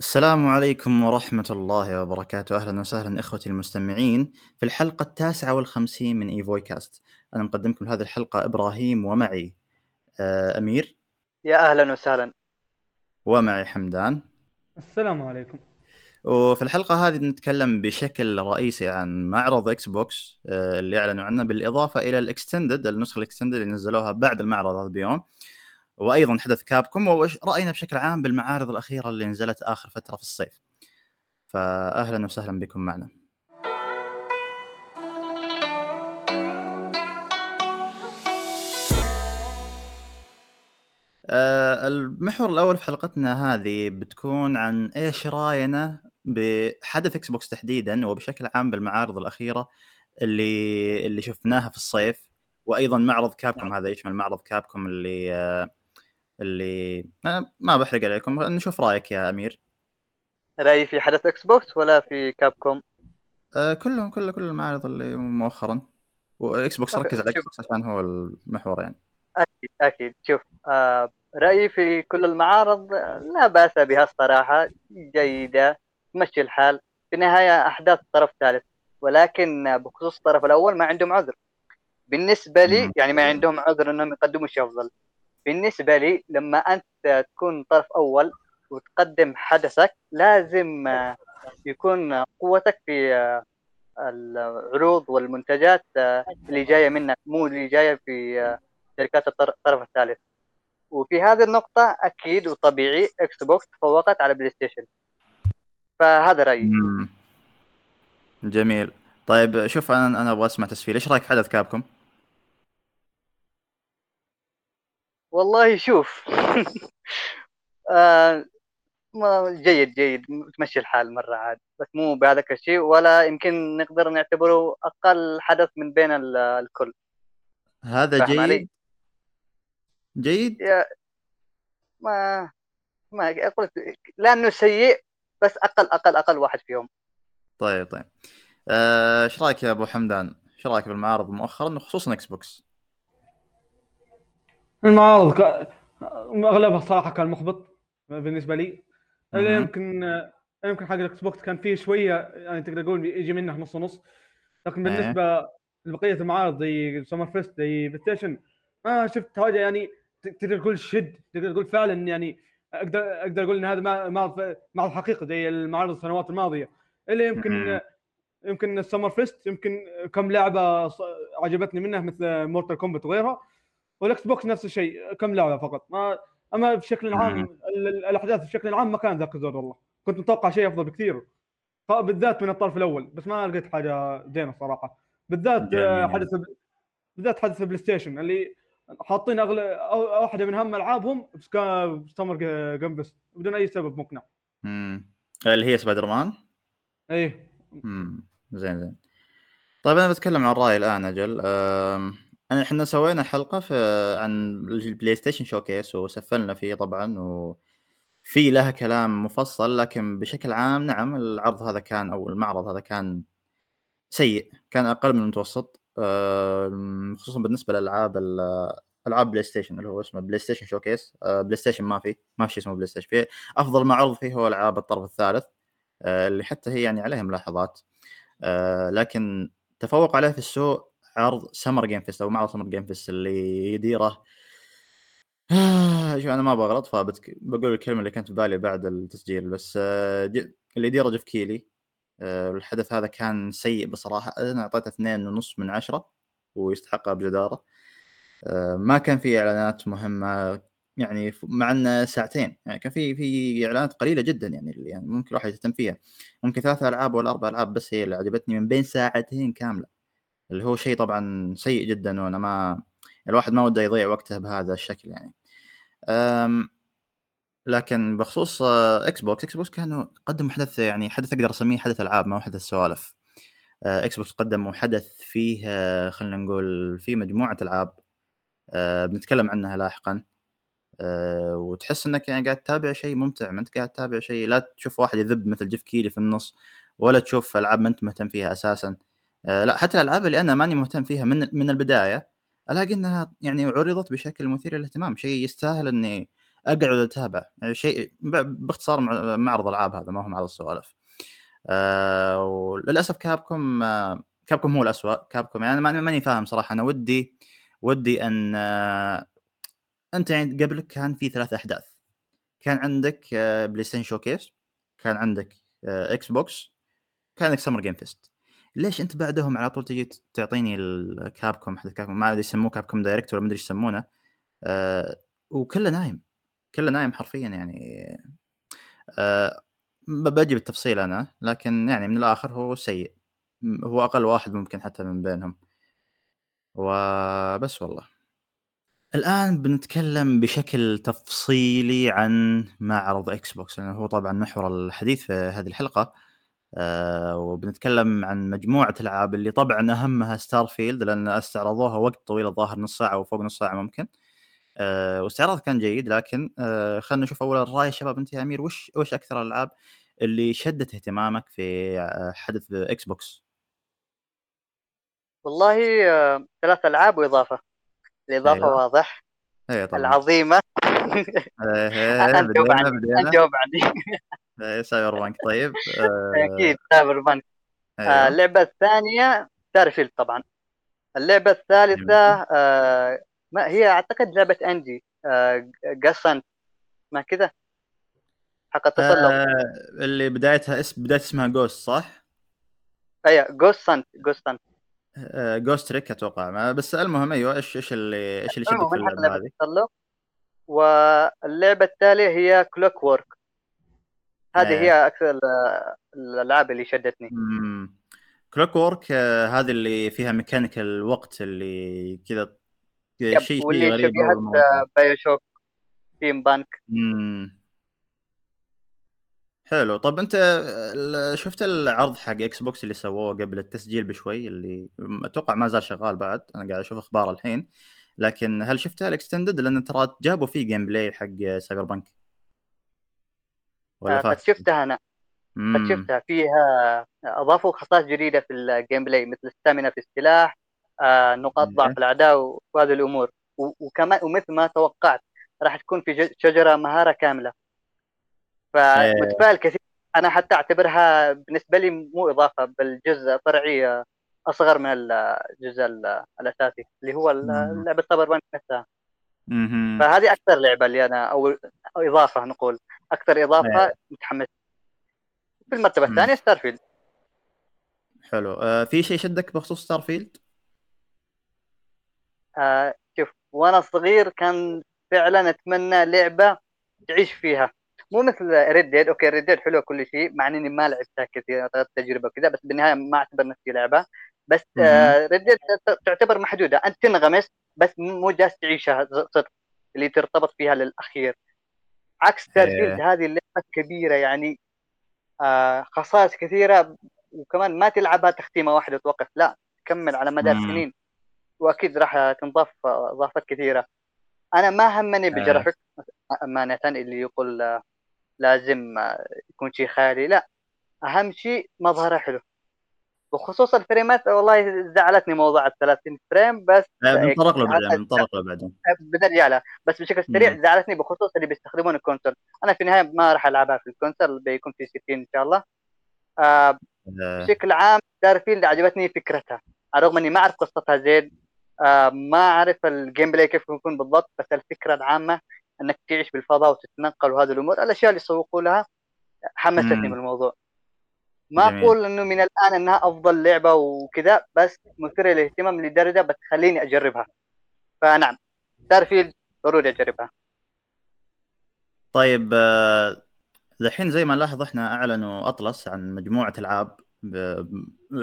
السلام عليكم ورحمة الله وبركاته. أهلا وسهلا إخوتي المستمعين في الحلقة التاسعة والخمسين من إيفوي كاست أنا مقدمكم هذه الحلقة إبراهيم ومعي آه، أمير. يا أهلا وسهلا. ومعي حمدان. السلام عليكم. وفي الحلقة هذه نتكلم بشكل رئيسي عن معرض إكس بوكس آه، اللي أعلنوا عنه بالإضافة إلى ال extended النسخة ال extended اللي نزلوها بعد المعرض هذا بيوم. وأيضا حدث كابكم وراينا بشكل عام بالمعارض الأخيرة اللي نزلت آخر فترة في الصيف. فاهلا وسهلا بكم معنا. آه، المحور الأول في حلقتنا هذه بتكون عن إيش رأينا بحدث إكس بوكس تحديدا وبشكل عام بالمعارض الأخيرة اللي اللي شفناها في الصيف. وأيضا معرض كابكم هذا يشمل معرض كابكم اللي اللي ما بحرق عليكم نشوف رأيك يا أمير. رأيي في حدث إكس بوكس ولا في كاب كوم؟ آه كلهم كل كل المعارض اللي مؤخرا. واكس بوكس ركز على إكس بوكس عشان هو المحور يعني. أكيد أكيد. شوف آه رأيي في كل المعارض لا بأس بها الصراحة جيدة تمشي الحال. في النهاية أحداث الطرف الثالث ولكن بخصوص الطرف الأول ما عندهم عذر. بالنسبة لي يعني ما عندهم عذر إنهم يقدموا شيء أفضل. بالنسبة لي لما أنت تكون طرف أول وتقدم حدثك لازم يكون قوتك في العروض والمنتجات اللي جاية منك مو اللي جاية في شركات الطرف الثالث. وفي هذه النقطة أكيد وطبيعي إكس بوكس تفوقت على بلاي ستيشن فهذا رأيي. جميل. طيب شوف أنا أنا أبغى أسمع تسفيل. إيش رأيك حدث كابكم؟ والله شوف. آه جيد جيد. تمشي الحال مرة عاد. بس مو بهذاك الشيء ولا يمكن نقدر نعتبره أقل حدث من بين الكل. هذا جيد علي؟ جيد؟ ما ما قلت لأنه سيء بس أقل أقل أقل واحد فيهم. طيب طيب. آه، إيش آه رأيك يا أبو حمدان؟ إيش رأيك بالمعارض مؤخرا خصوصا إكس بوكس؟ المعارض ك... أغلبها الصراحه كان محبط بالنسبة لي. اللي يمكن يمكن حق الاكس بوكس كان فيه شوية يعني تقدر تقول يجي منه نص ونص لكن إيه. بالنسبة لبقية المعارض زي سمر فيست زي بلاي ستيشن ما شفت حاجة يعني تقدر تقول شد تقدر تقول فعلا يعني أقدر أقدر أقول إن هذا معرض معرض حقيقي زي المعارض السنوات الماضية. اللي يمكن يمكن السمر فيست يمكن كم لعبة عجبتني منها مثل مورتال كومبات وغيرها. والإكس بوكس نفس الشيء كم لعبه فقط؟ ما أما بشكل عام الأحداث بشكل عام ما كان ذاك الزود والله. كنت متوقع شيء أفضل بكثير. بالذات من الطرف الأول بس ما لقيت حاجة زينة الصراحه بالذات حدث بالذات حدث بلاي ستيشن اللي حاطين اغلى واحدة من أهم ألعابهم سمر جيم بس بدون أي سبب مقنع. امم اللي هي سبايدر مان؟ إيه. امم زين زين. طيب أنا بتكلم عن الراي الآن أجل. أم... أنا إحنا سوينا حلقة في عن البلاي ستيشن showcase وسفلنا فيه طبعا وفي لها كلام مفصل لكن بشكل عام نعم العرض هذا كان أو المعرض هذا كان سيء كان أقل من المتوسط خصوصا بالنسبة لالعاب ألعاب بلاي ستيشن اللي هو اسمه بلاي ستيشن showcase بلاي ستيشن ما في ما في اسمه بلاي ستيشن في أفضل ما عرض فيه هو ألعاب الطرف الثالث آه، اللي حتى هي يعني عليها ملاحظات آه، لكن تفوق عليه في السوق عرض سمر جيم فيست أو معرض سمر جيم فيست اللي يديره. شوف أنا ما بغلط فبقول الكلمة اللي كانت في بالي بعد التسجيل بس آه، اللي يديره جيف كيلي آه، الحدث هذا كان سيء بصراحة. أنا أعطيته اثنين ونص من عشرة ويستحقها بجدارة. آه، ما كان في إعلانات مهمة يعني مع إنه ساعتين. يعني كان في في إعلانات قليلة جدا يعني اللي يعني ممكن الواحد يهتم فيها. ممكن ثلاث ألعاب ولا أربع ألعاب بس هي اللي عجبتني من بين ساعتين كاملة. اللي هو شيء طبعا سيء جدا وأنا ما الواحد ما وده يضيع وقته بهذا الشكل يعني. لكن بخصوص إكس بوكس إكس بوكس كانوا قدموا حدث يعني حدث أقدر أسميه حدث العاب ما هو حدث سوالف. إكس بوكس قدموا حدث فيه خلينا نقول فيه مجموعة ألعاب بنتكلم عنها لاحقا. وتحس إنك يعني قاعد تتابع شيء ممتع ما أنت قاعد تتابع شيء لا تشوف واحد يذب مثل جيف كيلي في النص ولا تشوف ألعاب ما أنت مهتم فيها أساسا. آه، لا حتى الألعاب اللي أنا ماني مهتم فيها من من البداية ألاقي إنها يعني عرضت بشكل مثير للاهتمام شيء يستاهل إني أقعد أتابع يعني شيء باختصار معرض ألعاب هذا ما هو معرض السوالف آه وللأسف كابكم آه كابكم هو الاسوء كابكم يعني ماني فاهم صراحة. أنا ودي ودي أن آه أنت يعني قبلك كان في ثلاث أحداث. كان عندك آه بلاي ستيشن showcase كان عندك آه إكس بوكس كان عندك سمر جيم فيست ليش أنت بعدهم على طول تجي تعطيني الكابكوم حدث كابكوم ما أدري يسموه كابكوم Direct ولا ما أدري يسمونه. آه وكله نايم كله نايم حرفيا يعني. آه بجي بالتفصيل أنا لكن يعني من الآخر هو سيء. هو أقل واحد ممكن حتى من بينهم. وبس والله. الآن بنتكلم بشكل تفصيلي عن معرض إكس بوكس لأنه هو طبعا محور الحديث في هذه الحلقة. آه وبنتكلم عن مجموعة ألعاب اللي طبعا أهمها Starfield لأن استعرضوها وقت طويل الظاهر نص ساعة وفوق نص ساعة ممكن. آه واستعراض كان جيد لكن آه خلينا نشوف أول الرأي. شباب أنت يا أمير وش وش أكثر الألعاب اللي شدت اهتمامك في آه، حدث Xbox؟ والله آه، ثلاث ألعاب وإضافة. الإضافة أيوة. واضح. أيوة طبعا. العظيمة. عني نجاوب عني إيه سايبر بانك. طيب أكيد سايبر بانك. أيوة. اللعبة الثانية ستارفيلد طبعا. اللعبة الثالثة آه ما هي أعتقد لعبة انجي آه قصنت ما كذا حق التسلق آه اللي بدايتها اسم بداية اسمها جوست صح؟ أيوه جوست سانت جوست سانت جوست تريك أتوقع بس المهم أيوه إيش إيش اللي إيش اللي شدك في اللعبة هذه؟ واللعبة التالية هي Clockwork هذه آه. هي أكثر الألعاب اللي شدتني. Clockwork آه هذه اللي فيها mechanical وقت اللي كذا شيء شيء غريب BioShock steampunk حلو. طب أنت شفت العرض حق Xbox اللي سووه قبل التسجيل بشوي؟ اللي أتوقع ما زال شغال بعد. أنا قاعد أشوف أخبار الحين. لكن هل شفتها ال extended لأن ترى جابوا فيه gameplay حق Cyberpunk ولا قد شفتها أنا. قد شفتها. فيها أضافوا خصائص جديدة في ال gameplay مثل ال stamina في السلاح آه، نقاط ضعف الأعداء وهذه الأمور. وكمان ومثل ما توقعت راح تكون في شجرة مهارة كاملة. فمتفائل كثير. أنا حتى أعتبرها بالنسبة لي مو إضافة بل جزء فرعي أصغر من الجزء الأساسي اللي هو لعبة Cyberpunk نفسها فهذه أكثر لعبة اللي أنا أو, إضافة نقول. أكثر إضافة متحمس. في المرتبة الثانية Starfield حلو. آه في شيء شدك بخصوص Starfield؟ آه شوف وأنا صغير كان فعلا أتمنى لعبة تعيش فيها. مو مثل Red Dead okay Red Dead حلوة كل شيء مع إني ما لعبتها كثير تجربة وكذا بس بالنهاية ما أعتبر نفسي لعبة. بس آه Red Dead تعتبر محدودة. أنت تنغمس بس مو جالس تعيشها صدق. اللي ترتبط فيها للأخير. عكس Starfield إيه. هذه اللعبة كبيرة يعني آه خصائص كثيرة وكمان ما تلعبها تختيمه واحدة وتوقف لا تكمل على مدى سنين وأكيد راح تنضاف إضافات كثيرة. أنا ما همني بجرافيك أمانة اللي يقول لازم يكون شيء خيالي لا أهم شيء مظهره حلو. بخصوص ال frameات والله زعلتني موضوع ال 30 frame بس بنطرق له بعدين بنطرق له بعدين. بنرجع لها بس بشكل سريع زعلتني بخصوص اللي بيستخدمون ال console. أنا في النهاية ما راح ألعبها في ال console بيكون في 60 إن شاء الله. آه بشكل عام Starfield عجبتني فكرتها. على الرغم إني ما أعرف قصتها زين آه ما أعرف ال gameplay كيف يكون بالضبط بس الفكرة العامة إنك تعيش بالفضاء وتتنقل وهذه الأمور الأشياء اللي سوقوا لها حمستني بالموضوع. ما جميل. أقول إنه من الآن إنها أفضل لعبة وكذا بس مثيرة للاهتمام لدرجه بتخليني أجربها. فنعم ستارفيلد ضروري أجربها. طيب الحين زي ما نلاحظ إحنا أعلنوا أطلس عن مجموعة ألعاب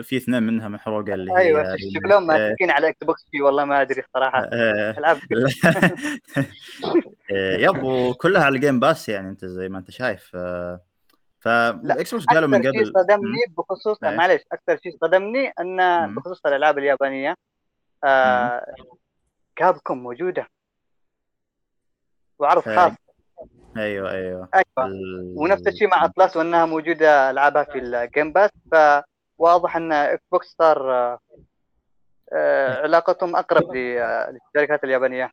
في اثنين منها محروقة اللي أيوه شكلهم ماسكين على Xbox في والله ما أدري الصراحه آه. ألعاب آه، yep وكلها على ال Game Pass يعني أنت زي ما أنت شايف. آه، ف Xbox قالوا من قبل أكثر شيء صدمني بخصوص معلش أكثر شيء صدمني إن بخصوص الألعاب اليابانية آه Capcom موجودة. وعرض خاص. أيوه أيوه. أيوه. ال... ونفس الشيء مع Atlus وإنها موجودة ألعابها في ال Game Pass فواضح إن Xbox صار آه، علاقتهم أقرب للشركات اليابانية.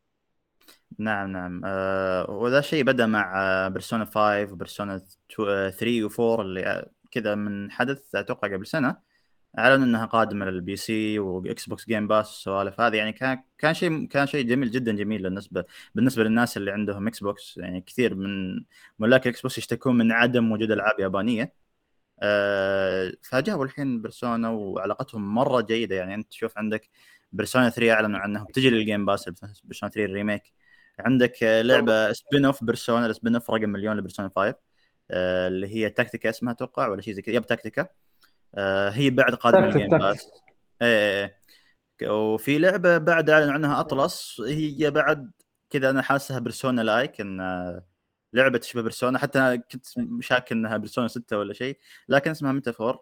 نعم نعم. آه وذا الشيء بدأ مع Persona 5 و Persona 3 و4 اللي كذا من حدث أتوقع قبل سنة اعلنوا إنها قادمة لل PC و Xbox Game Pass والسوالف هذه يعني كان كان شيء كان شيء جميل جدا جميل بالنسبة بالنسبة للناس اللي عندهم Xbox يعني كثير من ملاك ال Xbox يشتكون من عدم وجود ألعاب يابانية. آه فجابوا الحين Persona وعلاقتهم مرة جيدة. يعني أنت تشوف عندك Persona 3 أعلنوا عنها بتجي لل Game Pass Persona 3 ال remake عندك لعبة spin-off Persona ال spin-off رقم مليون ل Persona 5 آه اللي هي Tactica اسمها أتوقع ولا شيء زي كذا. yep Tactica آه هي بعد قادمة ال Game Pass إيه وفي لعبة بعد أعلن عنها Atlus هي بعد كذا أنا حاسها Persona-like ان لعبة تشبه Persona حتى أنا كنت شاك إنها Persona 6 ولا شيء لكن اسمها Metaphor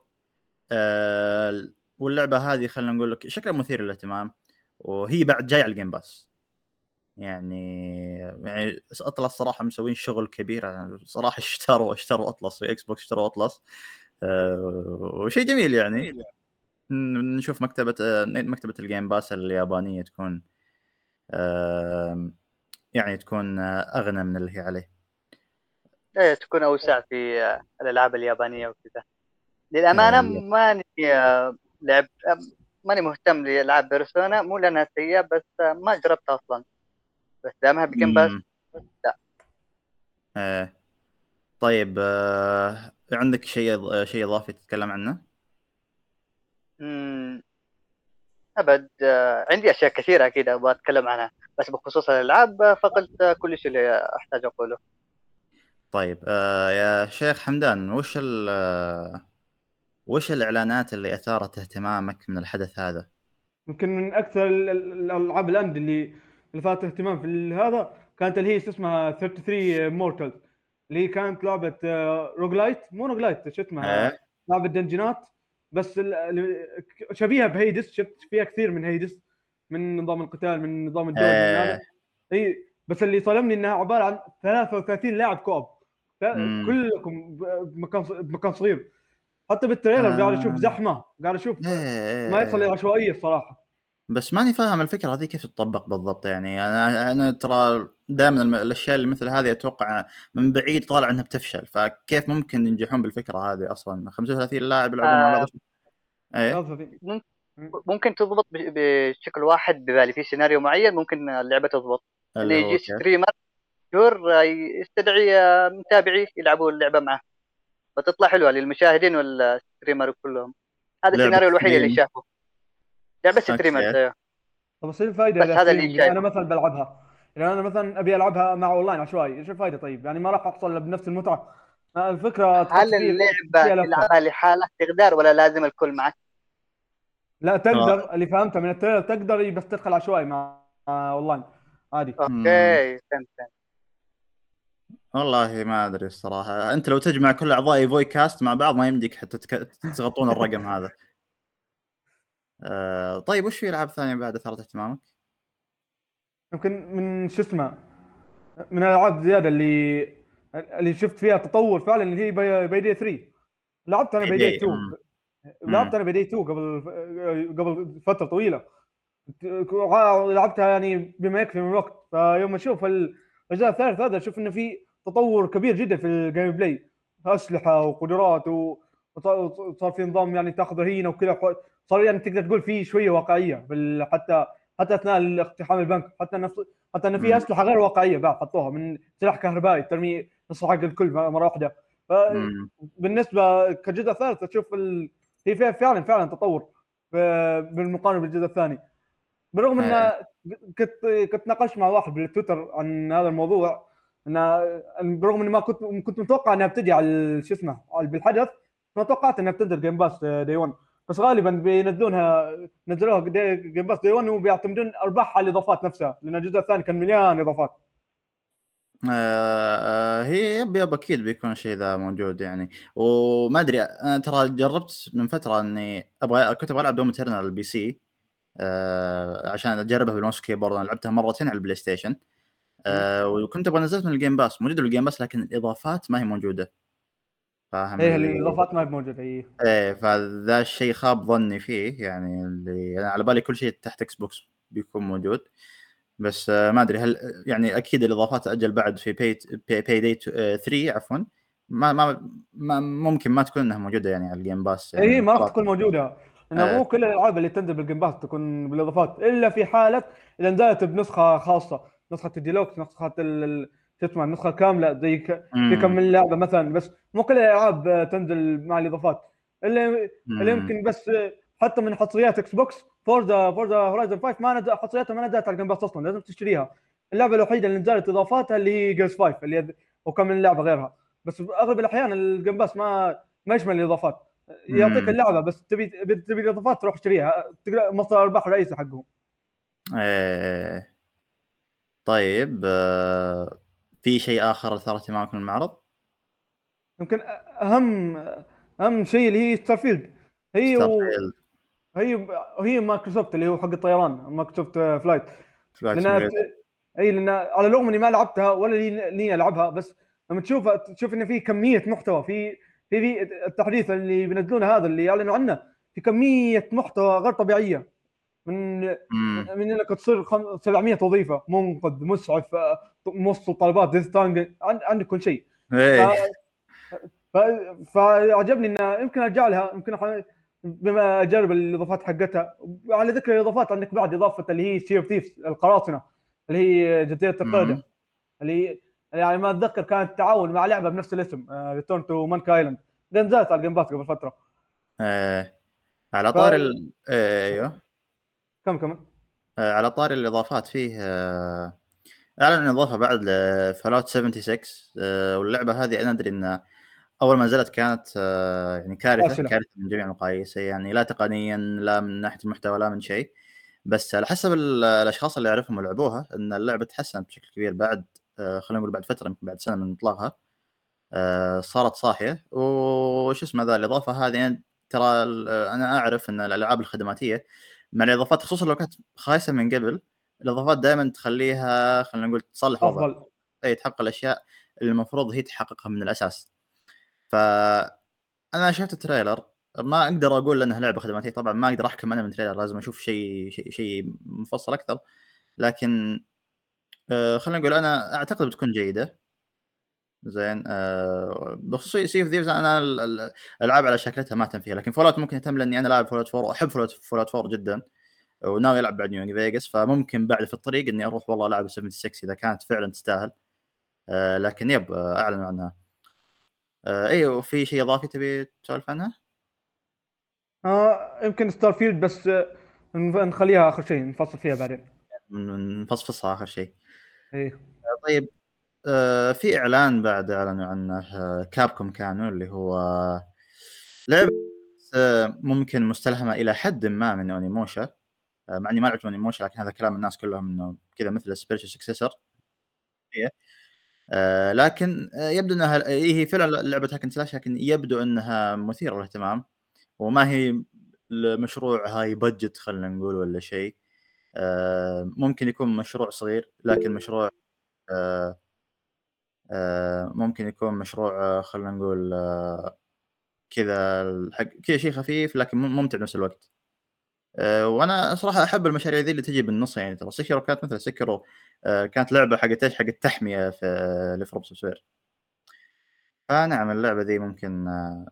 آه واللعبة هذه خلينا نقول لك شكلها مثير للاهتمام وهي بعد جاي على ال Game Pass يعني يعني Atlus صراحة مسوين شغل كبير يعني صراحة اشتروا اشتروا Atlus في Xbox اشتروا Atlus. آه وشيء جميل يعني. نشوف مكتبة آه مكتبة ال Game Pass اليابانية تكون آه يعني تكون أغنى من اللي هي عليه. إيه تكون أوسع في الألعاب اليابانية وكذا. للأمانة ماني لعب ماني مهتم لألعاب بيرسونا مو لأنها سيئة بس ما جربتها أصلا. بس دامها بجيم باس لا إيه طيب آه عندك شيء شيء إضافي تتكلم عنه؟ امم أبد آه عندي أشياء كثيرة أكيد أبغى أتكلم عنها بس بخصوص الألعاب فقلت كل شيء اللي أحتاج أقوله. طيب آه يا شيخ حمدان وش ال وش الإعلانات اللي أثارت اهتمامك من الحدث هذا؟ يمكن من أكثر الألعاب الاند اللي اللي اثارت اهتمام في هذا كانت اللي هي اسمها 33 مورتال اللي كانت لعبة roguelite مو roguelite شو اسمها؟ أه. لعبة dungeonات بس شبيهة ب Hades. شفت فيها كثير من Hades من نظام القتال من نظام الدول أه. إي بس اللي صدمني إنها عبارة عن 33 لاعب co-op. كلكم بمكان بمكان صغير. حتى بال trailer آه. قاعد أشوف زحمة قاعد أشوف إيه ما يصل عشوائية الصراحة. بس ماني فاهم الفكرة هذه كيف تطبق بالضبط يعني. أنا أنا ترى دائما الأشياء اللي مثل هذه أتوقع من بعيد طالع إنها بتفشل. فكيف ممكن ينجحون بالفكرة هذه أصلا؟ 35 لاعب يلعبون مع بعض؟ إيه؟ ممكن تضبط بشكل واحد ببالي في سيناريو معين ممكن اللعبة تضبط. اللي يجي streamer مشهور يستدعي متابعيه يلعبوا اللعبة معه. فتطلع حلوة للمشاهدين وال streamer كلهم. هذا السيناريو الوحيد اللي شافه. لعبه streamer أيوه طب إيش الفائده بس هذا اللي شايف. أنا مثلا بلعبها. يعني أنا مثلا أبي ألعبها مع أونلاين عشوائي. إيش الفائده طيب؟ يعني ما راح أحصل بنفس المتعة. الفكرة هل اللعبة تلعبها لحالك تقدر ولا لازم الكل معك؟ لا تقدر. اللي فهمته من ال trailer تقدر بس تدخل عشوائي مع أونلاين. عادي. okay فهمت. والله ما أدري الصراحة. أنت لو تجمع كل أعضاء فوي كاست مع بعض ما يمديك حتى تغطون الرقم هذا. آه طيب وش في ألعاب ثانية بعد أثارت اهتمامك؟ يمكن من شو اسمه من الالعاب زيادة اللي اللي شفت فيها تطور فعلا اللي هي Payday 3 لعبت أنا Payday 2 لعبت أنا Payday 2 قبل قبل فترة طويلة. لعبتها يعني بما يكفي من الوقت. فيوم أشوف الجزء الثالث هذا أشوف إنه في تطور كبير جدا في ال gameplay أسلحة وقدرات وصار في نظام يعني تاخذ رهينه وكذا صار يعني تقدر تقول في شوية واقعية حتى حتى أثناء اقتحام البنك حتى نفس حتى انه في أسلحة غير واقعية بعد حطوها من سلاح كهربائي ترمي نص حق الكل مرة واحدة. بالنسبة كجزء ثالث أشوف ال... هي فيها فعلا فعلا تطور بالمقارنة بالجزء الثاني. بالرغم إن كنت كنت ناقشت مع واحد بالتويتر عن هذا الموضوع ان برغم اني ما كنت كنت متوقع إنها بتجي على شو اسمه بالحدث ما توقعت إنها بتنزل Game Pass day 1 بس غالبا بينزلونها نزلوها Game Pass day 1 وبيعتمدون ارباحها على الإضافات نفسها لأن الجزء الثاني كان مليان إضافات. آه, آه، هي yep أكيد بيكون الشيء ذا موجود يعني. وما أدري أنا ترى جربت من فترة إني أبغى كنت أبغى ألعب Doom Eternal ال PC آه عشان أجربها بال mouse keyboard. أنا لعبتها مرتين على ال PlayStation. آه وكنت أبغى نزلت من ال Game Pass موجودة بال Game Pass لكن الإضافات ما هي موجودة. فاهم إيه الاضافات ما هي موجوده إيه. إيه فذا الشيء خاب ظني فيه يعني اللي أنا على بالي كل شيء تحت Xbox بيكون موجود. بس آه، ما أدري هل يعني أكيد الإضافات تأجل بعد في Pay Payday 3 عفوا. ما ما ما ممكن ما تكون إنها موجودة يعني على ال Game Pass يعني اي ما راح تكون موجودة. لأنه آه. مو كل الألعاب اللي تنزل بال Game Pass تكون بالإضافات إلا في حالة إذا نزلت بنسخة خاصة نسخة الديلوكس نسخة ال- شو اسمه النسخة كاملة زي. في كم من لعبة مثلا بس مو كل الألعاب آه، تنزل مع الإضافات اللي اللي. يمكن بس آه، حتى من حصريات Xbox Forza Forza Horizon 5 ما نزل حصرياتها ما نزلت على ال Game Pass أصلا لازم تشتريها اللعبة الوحيدة اللي نزلت إضافاتها اللي هي Gears 5 اللي هي وكم من لعبة غيرها بس أغلب الأحيان ال Game Pass ما ما يشمل الإضافات يعطيك. اللعبة بس تبي تبي الإضافات تروح تشتريها مصدر الارباح الرئيسي حقهم إيه. طيب آه، في شيء آخر اثار اهتمامك من المعرض؟ يمكن أهم أهم شيء اللي هي Starfield هي و... هي هي مايكروسوفت اللي هو حق الطيران Microsoft Flight Flight Simulator. إي لأن على الرغم إني ما لعبتها ولا لي لي ألعبها بس لما تشوف تشوف إن في كمية محتوى في في في التحديث اللي بينزلونه هذا اللي يعلنوا عنه في كمية محتوى غير طبيعية من. من إنك تصير خم- 700 وظيفة منقذ مسعف آه، موصل طلبات ديث تانج عندك كل شيء إيه. ف... فعجبني انه يمكن أرجع لها يمكن أح... بما أجرب الإضافات حقتها وعلى ذكر الإضافات عندك بعد إضافة اللي هي Sea of Thieves القراصنة اللي هي جزيرة القردة. اللي هي يعني ما أتذكر كانت تعاون مع لعبة بنفس الاسم Return to Monkey Island نزلت على ال Game Pass قبل فترة إيه. على ف- طاري ال... إيه، أيوه كم كم؟ آه، على طاري الإضافات فيه آه، أعلن عن اضافه بعد 76 آه، واللعبة هذه أنا أدري إن أول ما نزلت كانت آه، يعني كارثة فاشلة. كارثة من جميع المقاييس يعني لا تقنيا لا من ناحية المحتوى لا من شيء. بس على حسب ال- الأشخاص اللي اعرفهم ولعبوها إن اللعبة تحسنت بشكل كبير بعد آه، خلينا نقول بعد فترة يمكن بعد سنة من إطلاقها آه، صارت صاحية. وش اسمه ذا الإضافة هذه يعني ترى أنا أعرف إن الألعاب الخدماتية مع الإضافات خصوصا لو كانت خايسة من قبل الإضافات دائما تخليها خلينا نقول تصلح أفضل. إي تحقق الأشياء اللي المفروض هي تحققها من الأساس. ف أنا شفت ال trailer ما أقدر أقول إنها لعبة خدماتية طبعا ما أقدر أحكم أنا من trailer لازم أشوف شيء شيء شيء مفصل أكثر. لكن آه خلينا نقول أنا أعتقد بتكون جيدة. زين آه بخصوص Sea of Thieves أنا ال- ال- الألعاب على شكلتها ما اهتم فيها لكن Fallout ممكن اهتم لأني أنا لاعب Fallout 4 واحب Fallout Fallout 4 جدا وناوي ألعب بعد New Vegas فممكن بعد في الطريق إني أروح والله ألعب 76 إذا كانت فعلا تستاهل آه لكن yep اعلنوا عنها. آه أيوه وفي شيء إضافي تبي تسولف عنها؟ آه يمكن Starfield بس آه، نخليها آخر شيء نفصل فيها بعدين. نفصفصها آخر شيء. إيه. طيب آه في إعلان بعد أعلنوا عنه آه Capcom كانوا اللي هو لعبة آه ممكن مستلهمة إلى حد ما من Onimusha آه مع إني ما لعبت Onimusha لكن هذا كلام الناس كلهم إنه كذا مثل spiritual successor آه لكن آه يبدو إنها إيه، هي فعلا لعبة hack and slash لكن يبدو إنها مثيرة للاهتمام وما هي المشروع high budget خلينا نقول ولا شيء. آه ممكن يكون مشروع صغير لكن مشروع آه آه ممكن يكون مشروع آه خلينا نقول آه كذا الحق كذا شيء خفيف لكن مم- ممتع بنفس الوقت. آه وأنا صراحة أحب المشاريع ذي اللي تجي بالنص يعني ترى Sekiro كانت مثل Sekiro آه كانت لعبة حقت إيش؟ حقت تحمية في آه ل FromSoft فنعم اللعبة ذي ممكن آه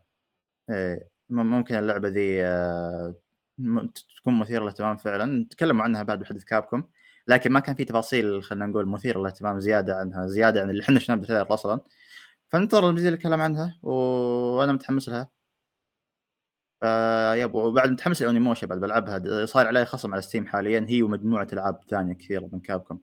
إيه، مم- ممكن اللعبة ذي آه تكون مثيرة للاهتمام فعلا. تكلموا عنها بعد بحدث Capcom لكن ما كان في تفاصيل خلينا نقول مثيرة للاهتمام زيادة عنها زيادة عن اللي إحنا شفناه بال trailer أصلا. فننتظر المزيد الكلام عنها وأنا متحمس لها. ف yep وبعد متحمس ل Onimusha بعد بلعبها. صاير عليها خصم على Steam حاليا هي ومجموعة ألعاب ثانية كثيرة من Capcom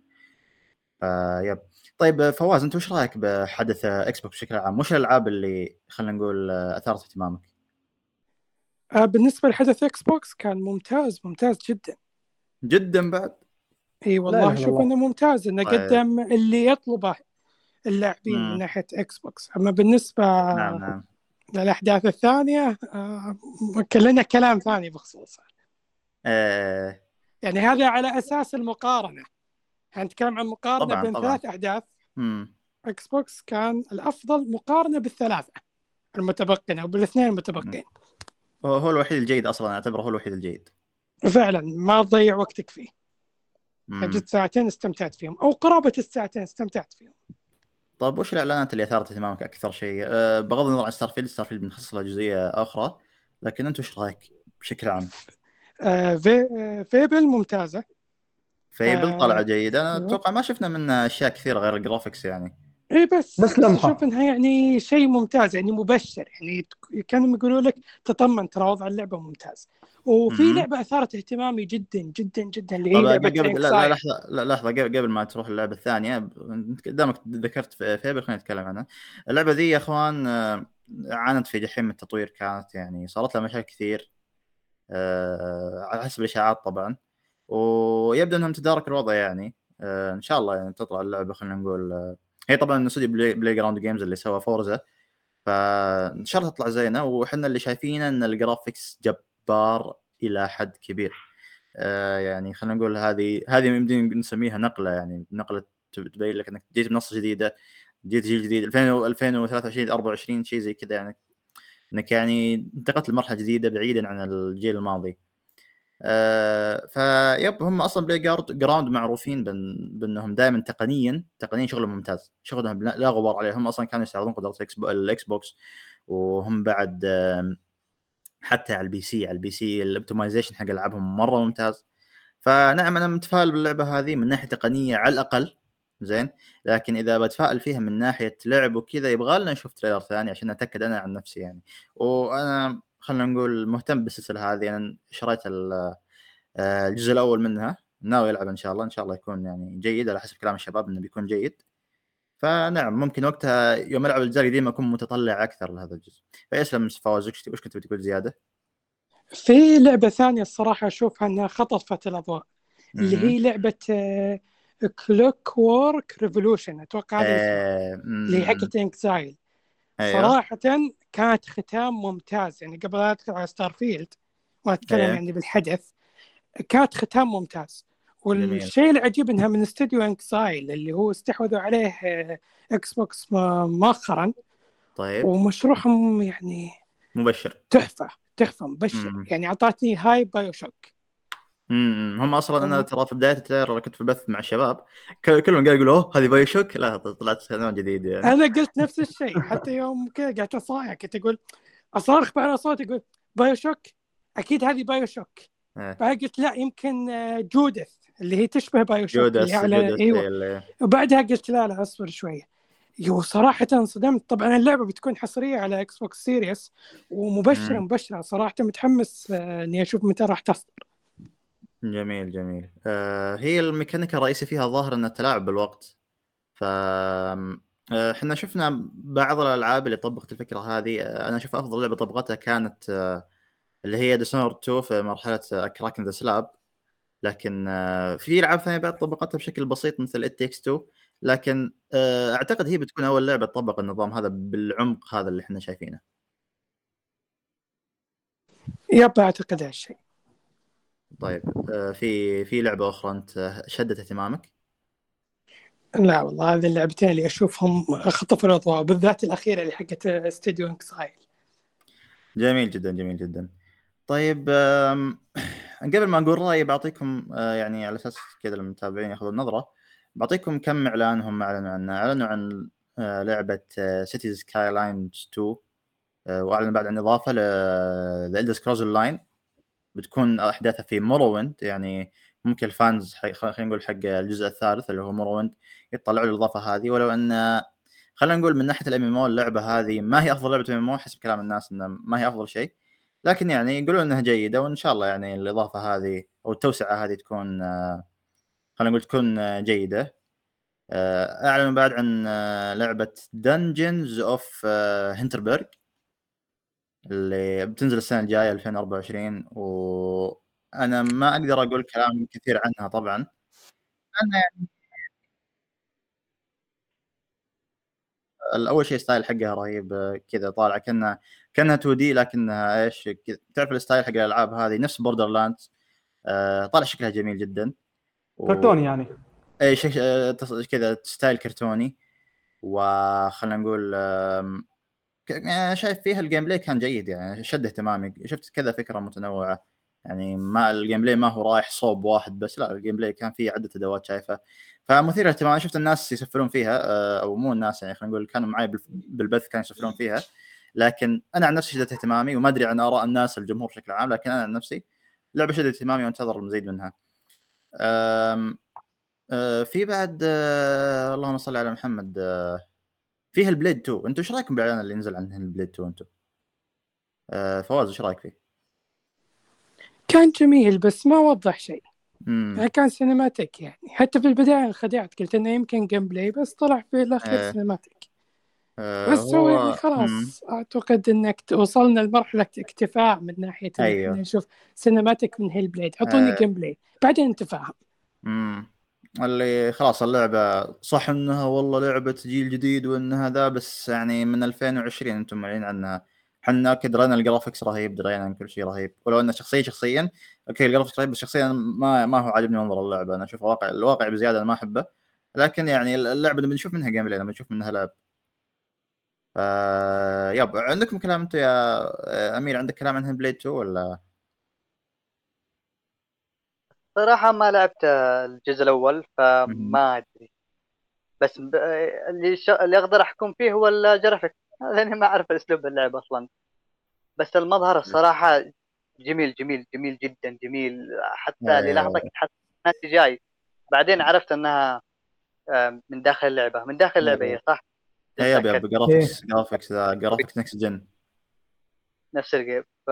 ف yep طيب فواز أنت وش رأيك بحدث Xbox بشكل عام؟ وش الألعاب اللي خلينا نقول أثارت اهتمامك؟ آه، بالنسبة لحدث Xbox كان ممتاز ممتاز جدا. جدا بعد. إي والله أشوف. إنه ممتاز إنه طيب. قدم اللي يطلبه اللاعبين. من ناحية Xbox أما بالنسبة نعم نعم للأحداث الثانية آه، كلنا كلام ثاني بخصوصها آه يعني هذا على أساس المقارنة يعني نتكلم عن مقارنة طبعاً، بين طبعاً. ثلاث أحداث مم. Xbox كان الأفضل مقارنة بالثلاثة المتبقين أو بالاثنين المتبقين هو هو الوحيد الجيد أصلا أعتبره هو الوحيد الجيد فعلا ما تضيع وقتك فيه جت ساعتين استمتعت فيهم أو قرابة الساعتين استمتعت فيهم طيب وش الإعلانات اللي أثارت اهتمامك أكثر شيء؟ أه بغض النظر عن Starfield، Starfield بنخصص لها جزئية أخرى، لكن أنت وش رأيك بشكل عام؟ آه في Fable ممتازة Fable آه، طلعه جيدة، أنا أيوه. أتوقع ما شفنا منها أشياء كثيرة غير ال graphics يعني. اي بس بس لمحة. أشوف إنها يعني شيء ممتاز يعني مبشر يعني كانوا يقولوا لك تطمن ترى وضع اللعبة ممتاز وفي مم. لعبة أثارت اهتمامي جدا جدا جدا اللي هي لعبة قبل لا, لا. لحظة لا لحظة قبل قبل ما تروح اللعبه الثانية قدامك ذكرت في- Fable خلينا نتكلم عنها. اللعبة ذي يا أخوان آه، عانت في جحيم التطوير كانت يعني صارت لها مشاكل كثير آه، على حسب الإشاعات طبعا ويبدو إنهم تدارك الوضع يعني آه، إن شاء الله يعني تطلع اللعبة خلينا نقول هي طبعا استوديو Play, Playground Games اللي سوى Forza فإن شاء الله تطلع زينة وحنا اللي شايفينه إن ال graphics جبار إلى حد كبير آه، يعني خلينا نقول هذه هذه نسميها نقلة يعني نقلة تبين لك إنك جيت بنص جديدة جيت جيل جديد 2000 2023 24 شيء زي كذا يعني إنك يعني انتقلت لمرحلة جديدة بعيدا عن الجيل الماضي. آه ف yep هم أصلا Playground معروفين بان بأنهم دائما تقنيا تقنيا شغلهم ممتاز. شغلهم لا غبار عليه هم أصلا كانوا يستعرضون قدرات ال Xbox وهم بعد حتى على ال PC على ال PC ال optimization حق ألعابهم مرة ممتاز. فنعم أنا متفائل باللعبة هذه من ناحية تقنية على الأقل زين. لكن إذا بتفائل فيها من ناحية لعب وكذا يبغى لنا نشوف تريلر ثاني عشان أتأكد أنا عن نفسي يعني. وأنا خلينا نقول مهتم بالسلسلة هذه. أنا شريت آه، الجزء الأول منها. ناوي العب إن شاء الله. إن شاء الله يكون يعني جيد على حسب كلام الشباب إنه بيكون جيد. فنعم ممكن وقتها يوم ألعب الاجزاء القديمه أكون متطلع أكثر لهذا الجزء. فيسلم فواز وش كنت بتقول زيادة؟ في لعبة ثانية الصراحة أشوفها إنها خطفت الأضواء. اللي. هي لعبة Clockwork Revolution أتوقع هذا آه، اللي هي حقت inXile أيوه. صراحة كانت ختام ممتاز. يعني قبل لا أدخل على Starfield واتكلم إيه. يعني بالحدث كانت ختام ممتاز. والشيء العجيب إنها من استوديو inXile اللي هو استحوذوا عليه آه، Xbox م- مؤخرا. طيب. ومشروعهم يعني مبشر. تحفة تحفة مبشر. مم. يعني أعطتني vibe BioShock امم هم أصلا أنا هم- ترى في بداية ال trailer كنت في البث مع الشباب كلهم قاعد يقولوا أوه هذه BioShock لا طلعت نوع جديد يعني. أنا قلت نفس الشيء حتى يوم كذا قاعد أصايع كنت أقول أصارخ على صوت أقول BioShock أكيد هذه BioShock إيه. بعد قلت لا يمكن آه، Judas اللي هي تشبه BioShock اللي على أيوه. اللي- وبعدها قلت لا لا أصبر شوية. يو صراحة انصدمت. طبعا اللعبة بتكون حصرية على Xbox Series ومبشرة مم. مبشرة صراحة متحمس آه، إني أشوف متى راح تصدر. جميل جميل. آه هي الميكانيكا الرئيسي فيها ظاهر انها التلاعب بالوقت. ف آه، إحنا شفنا بعض الألعاب اللي طبقت الفكرة هذه. آه، أنا أشوف أفضل لعبة طبقتها كانت آه، اللي هي Dishonored 2 في مرحلة Crack in the Slab لكن في ألعاب ثانية بعد طبقتها بشكل بسيط مثل ات تيكس 2 لكن أعتقد هي بتكون أول لعبة تطبق النظام هذا بالعمق هذا اللي إحنا شايفينه. yep أعتقد هالشيء طيب آه، في في لعبة أخرى أنت شدت اهتمامك؟ لا والله هذه اللعبتين اللي أشوفهم خطفوا الأضواء بالذات الأخيرة اللي حقت استوديو inXile جميل جدا جميل جدا. طيب قبل ما أقول رأيي بعطيكم آه، يعني على أساس كذا المتابعين ياخذوا النظرة بعطيكم كم اعلان هم أعلنوا عنه. أعلنوا عن آه، لعبة Cities Skylines 2 آه، واعلنوا بعد عن إضافة ل The Elder Scrolls Online بتكون أحداثها في Morrowind يعني ممكن ال fans خلينا نقول حق الجزء الثالث اللي هو Morrowind يطلعوا الاضافه هذه ولو إن خلينا نقول من ناحية ال MMO اللعبة هذه ما هي أفضل لعبة MMO حسب كلام الناس انها ما هي أفضل شيء لكن يعني يقولون إنها جيدة وإن شاء الله يعني الإضافة هذه أو التوسعة هذه تكون خلينا نقول تكون جيدة. اعلنوا بعد عن لعبة Dungeons of Hinterberg اللي بتنزل السنة الجاية 2024 وأنا ما أقدر أقول كلام كثير عنها طبعا. لأن يعني الأول شيء style حقها رهيب آه، كذا طالعه كأنها كأنها 2D لكنها إيش تعرف ال style حق الألعاب هذه نفس Borderland طالع شكلها جميل جدا. و- كرتون يعني. إي شيء آه، كذا style كرتوني. وخلنا نقول شايف فيها ال gameplay كان جيد يعني شد اهتمامي. شفت كذا فكرة متنوعة. يعني ما ال gameplay ما هو رايح صوب واحد بس لا ال gameplay كان فيه عدة أدوات شايفه فمثير اهتمام شفت الناس يسفلون فيها آه، أو مو الناس يعني خلينا نقول كانوا معي بالبث كانوا يسفلون فيها. لكن أنا عن نفسي شدت اهتمامي وما أدري عن آراء الناس الجمهور بشكل عام لكن أنا عن نفسي لعبة شدت اهتمامي وانتظر المزيد منها. أه في بعد أه اللهم صل على محمد أه فيها ال Hellblade 2 أنتم إيش رأيكم بالإعلان اللي نزل عن ال Hellblade 2 أنتم؟ أه فواز إيش رأيك فيه؟ كان جميل بس ما وضح شيء يعني كان cinematic يعني حتى في البداية انخدعت قلت إنه يمكن gameplay بس طلع في الأخير آه. cinematic آه بس هو يعني خلاص مم. أعتقد إنك وصلنا لمرحلة اكتفاء من ناحية أيوه. نشوف cinematic من Hellblade أعطوني آه. gameplay بعدين نتفاهم امم اللي خلاص اللعبة صح إنها والله لعبة جيل جديد وان هذا بس يعني من 2020 أنتم معلنين عنها. إحنا درينا ال graphics رهيب درينا ان كل شيء رهيب. ولو إنه شخصيا شخصيا okay ال graphics رهيب بس شخصيا ما ما هو عاجبني منظر اللعبة. أنا أشوف واقع الواقع بزيادة أنا ما أحبه. لكن يعني اللعبة لما نشوف منها gameplay لما نشوف منها لعب. ف yep عندكم كلام أنت يا أمير عندك كلام عن Hellblade 2 ولا؟ صراحة ما لعبت الجزء الأول فما أدري. بس اللي ش... اللي أقدر أحكم فيه هو الجرافيك. لأني ما أعرف أسلوب اللعب أصلا. بس المظهر الصراحه جميل جميل جميل جدا جميل. حتى للحظة كنت حاسس إنها CGI. بعدين عرفت إنها من داخل اللعبة. من داخل اللعبة هي صح؟ يا graphics graphics ذا graphics next gen نفس ال game ف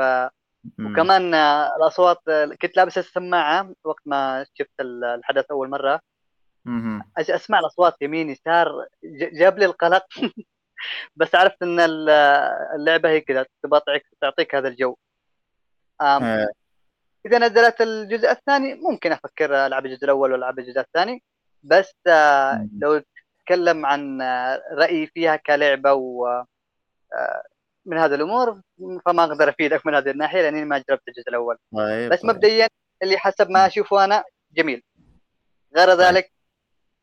وكمان الأصوات كنت لابس السماعة وقت ما شفت الحدث أول مرة. أسمع الأصوات يمين يسار جاب لي القلق. بس عرفت إن اللعبة هي كذا تبغى تعطيك هذا الجو. آه. إذا نزلت الجزء الثاني ممكن أفكر ألعب الجزء الأول وألعب الجزء الثاني. بس آه لو تتكلم عن رأيي فيها كلعبة و آه من هذه الأمور فما أقدر أفيدك من هذه الناحية لأني ما جربت الجزء الأول. طيب بس طيب. مبدئيا اللي حسب ما أشوفه أنا جميل. غير طيب. ذلك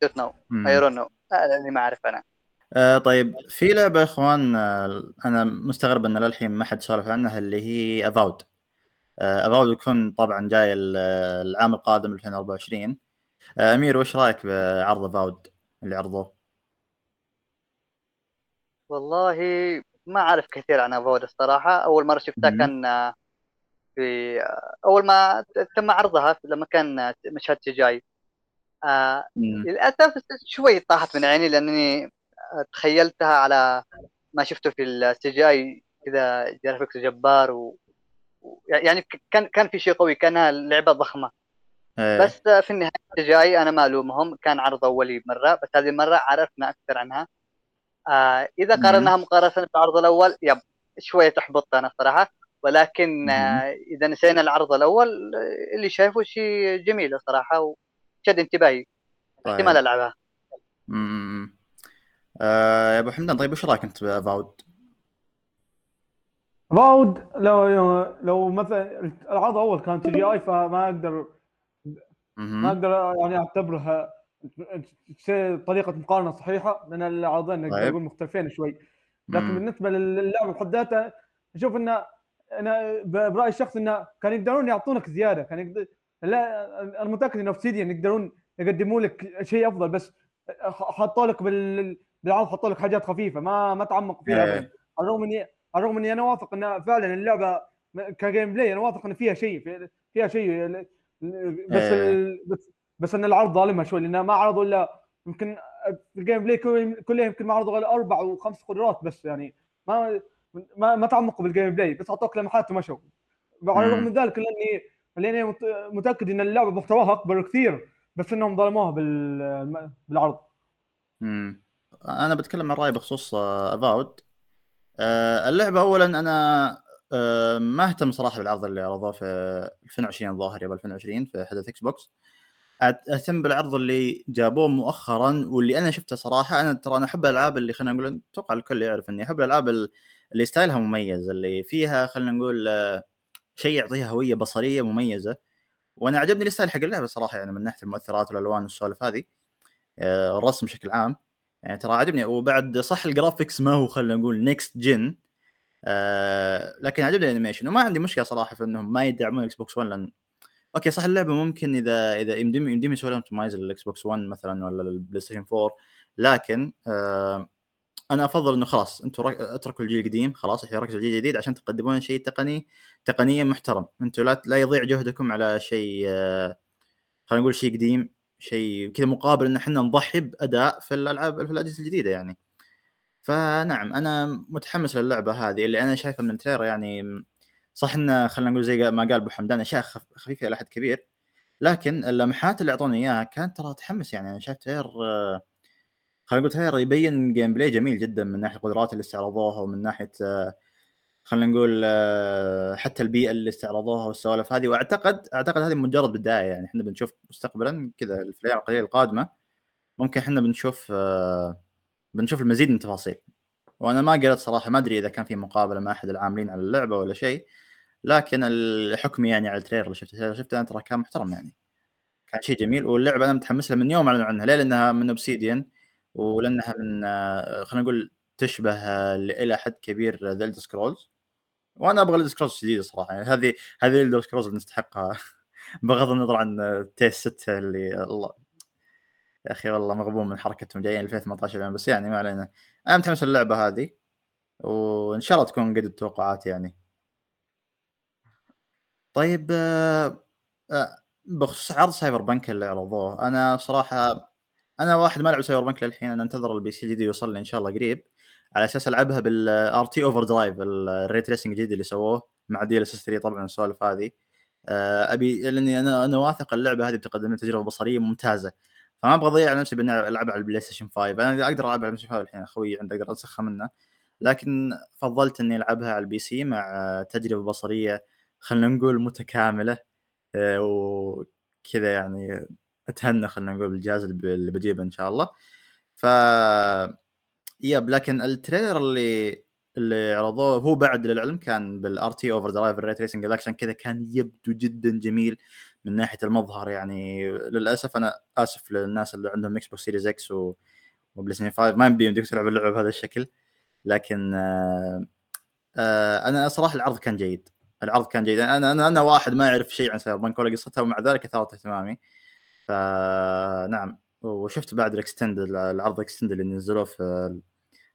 don't know. I don't know لأني ما أعرف أنا. آه طيب. في لعبة يا إخوان آه أنا مستغرب أن للحين ما حد سولف عنها اللي هي Avowed آه Avowed بيكون طبعا جاي العام القادم 2024 آه أمير وش رأيك بعرض Avowed اللي عرضوه؟ والله ما أعرف كثير عن Avowed الصراحة. أول مرة شفتها كان آه، في آه، أول ما تم عرضها لما كان مشهد CGI آه للأسف شوي طاحت من عيني لأنني تخيلتها على ما شفته في ال CGI كذا graphics جبار و... يعني كان كان في شيء قوي كانها لعبة ضخمة. أيه. بس في النهاية ال CGI أنا ما ألومهم كان عرض أولي مرة بس هذه المرة عرفنا أكثر عنها. آه إذا قارناها مقارنة بالعرض الأول yep شوية تحبط أنا صراحة. ولكن آه إذا نسينا العرض الأول اللي شايفه شيء جميل صراحة وشد انتباهي. طيب. احتمال العبها آه يا أبو حمدان طيب وش رأيك أنت ب Avowed؟ Avowed؟ لو لو مثلا العرض الأول كان CGI فما أقدر ما أقدر يعني أعتبرها طريقة مقارنة صحيحة لأن العرضين نقدر طيب. نقول مختلفين شوي. لكن مم. بالنسبة للعبه بحد ذاتها أشوف إنه أنا برأيي الشخصي إنه كانوا يقدرون يعطونك زيادة. كان يقدر لا أنا متاكد ان Obsidian يقدرون يقدموا لك شيء أفضل بس حطوا لك بال بالعرض حطوا لك حاجات خفيفة ما ما تعمقوا فيها ابدا على الرغم إني على الرغم إني أنا واثق ان فعلا اللعبة ك gameplay أنا واثق ان فيها شيء فيها شيء بس ال... بس بس إن العرض ظالمها شوي لأنه ما عرضوا إلا يمكن ال gameplay كله يمكن ما عرضوا غير أربع وخمس قدرات بس يعني ما ما, ما تعمقوا بال gameplay بس أعطوك لمحات ومشوا على الرغم من ذلك لاني لأني متأكد إن اللعبة محتواها أكبر كثير بس إنهم ظلموها بالعرض. امم أنا بتكلم عن رأيي بخصوص Avowed آه، آه، اللعبة اولا أنا آه، ما أهتم صراحة بالعرض اللي عرضوه في 2020 الظاهر يا 2020 في حدث Xbox أهتم بالعرض اللي جابوه مؤخرا واللي أنا شفته صراحة أنا ترى أنا أحب الألعاب اللي خلينا نقول أتوقع الكل يعرف إني أحب الألعاب اللي style ها مميز اللي فيها خلينا نقول شيء يعطيها هوية بصرية مميزة. وأنا عجبني ال style حق اللعبة صراحة يعني من ناحية المؤثرات والألوان والسوالف هذه الرسم بشكل عام. يعني ترى عجبني وبعد صح ال graphics ما هو خلينا نقول next gen آه لكن عجبني ال animation. وما عندي مشكلة صراحة في إنهم ما يدعمون Xbox One لأن okay صح اللعبة ممكن إذا إذا يمديهم يمديهم يسوون لهم optimize لل Xbox 1 مثلا ولا ال PlayStation 4 لكن آه أنا أفضل إنه خلاص أنتم اتركوا الجيل القديم خلاص الحين ركزوا الجيل الجديد عشان تقدمون شيء تقني تقنيا محترم. أنتم لا لا يضيع جهدكم على شيء آه خلينا نقول شيء قديم شيء كذا مقابل إن إحنا نضحي بأداء في الألعاب في الأجهزة الجديدة يعني. فنعم أنا متحمس للعبة هذه اللي أنا شايفها من ال trailer يعني صح إنه خلينا نقول زي ما قال أبو حمدان أشياء خفيفة إلى حد كبير. لكن اللمحات اللي أعطوني إياها كانت ترى تحمس يعني أنا شايف trailer خلينا نقول trailer يبين gameplay جميل جدا من ناحية القدرات اللي استعرضوها ومن ناحية خلينا نقول حتى البيئة اللي استعرضوها والسوالف هذه. وأعتقد أعتقد هذه مجرد بداية يعني. إحنا بنشوف مستقبلا كذا الأيام القليله القادمة. ممكن إحنا بنشوف بنشوف المزيد من التفاصيل. وأنا ما قريت صراحة ما أدري إذا كان في مقابلة مع أحد العاملين على اللعبة ولا شيء. لكن الحكم يعني على ال trailer اللي شفته شفته أنا ترى كان محترم يعني. كان شيء جميل واللعبة أنا متحمس لها من يوم اعلنوا عنها ليه لانها من Obsidian ولأنها من خلينا نقول تشبه إلى حد كبير The Scrolls وأنا أبغى Elder Scrolls جديدة صراحة يعني هذه هذه Elder Scrolls اللي نستحقها بغض النظر عن TES 6 اللي الله يا أخي والله مغبون من حركتهم جايين 2018 بس يعني ما علينا. أنا متحمس اللعبه هذه وإن شاء الله تكون قد التوقعات يعني. طيب آه، آه، بخصوص عرض Cyberpunk اللي عرضوه أنا صراحة أنا واحد ما لعب Cyberpunk للحين أنا أنتظر ال PC الجديد يوصل لي إن شاء الله قريب على أساس ألعبها بال RT Overdrive ال ray tracing الجديد اللي سووه مع DLSS 3 طبعا السوالف هذه آه، أبي لأني أنا أنا واثق اللعبة هذه بتقدم لي تجربة بصرية ممتازة فما أبغى اضيع نفسي بإني ألعبها على ال PlayStation 5 أنا أقدر ألعبها على ال PlayStation 5 الحين أخوي عندي أقدر اسخها منه لكن فضلت إني ألعبها على ال PC مع تجربة بصرية خلينا نقول متكاملة آه، وكذا يعني أتهنى خلينا نقول بالجهاز اللي بجيبه إن شاء الله. ف yep لكن ال trailer اللي اللي عرضوه هو بعد للعلم كان بال RT Overdrive ال ray tracing عشان كذا كان يبدو جدا جميل من ناحية المظهر يعني. للأسف أنا آسف للناس اللي عندهم Xbox Series X و و PlayStation 5 ما يمديهم تلعب اللعبه بهذا الشكل لكن آه آه أنا صراحة العرض كان جيد. العرض كان جيد. أنا أنا أنا واحد ما يعرف شيء عن Cyberpunk ولا قصتها ومع ذلك أثارت اهتمامي. فنعم وشفت بعد ال extended العرض ال extended اللي نزلوه في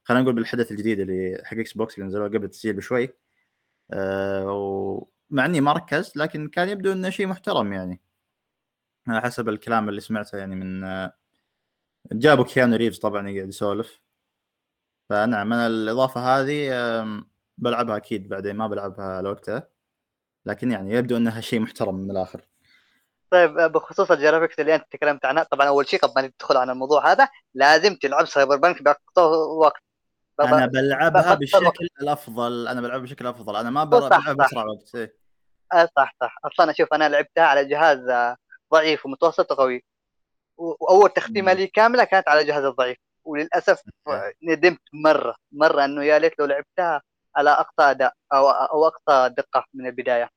خلينا نقول بالحدث الجديد اللي حق Xbox اللي نزلوه قبل التسجيل بشوي. أه ومع إني ما ركزت لكن كان يبدو إنه شيء محترم يعني. على حسب الكلام اللي سمعته يعني من جابوا كيانو ريفز طبعا يقعد يسولف. فنعم أنا الإضافة هذه بلعبها أكيد بعدين ما بلعبها لوقتها لكن يعني يبدو إنها شيء محترم من الآخر. طيب بخصوص ال graphics اللي أنت تكلمت عنها طبعا أول شيء قبل ما ندخل عن الموضوع هذا لازم تلعب Cyberpunk بأقصى وقت. أنا بلعبها بشكل الافضل أنا بلعبها بشكل أفضل. أنا ما بلعبها باسرع وقت إيه. آه صح صح. أصلا أشوف أنا لعبتها على جهاز ضعيف ومتوسط وقوي. وأول تختيمة لي كاملة كانت على جهاز الضعيف. وللأسف ندمت مرة مرة إنه يا ليت لو لعبتها على أقصى أداء أو أو أقصى دقة من البداية.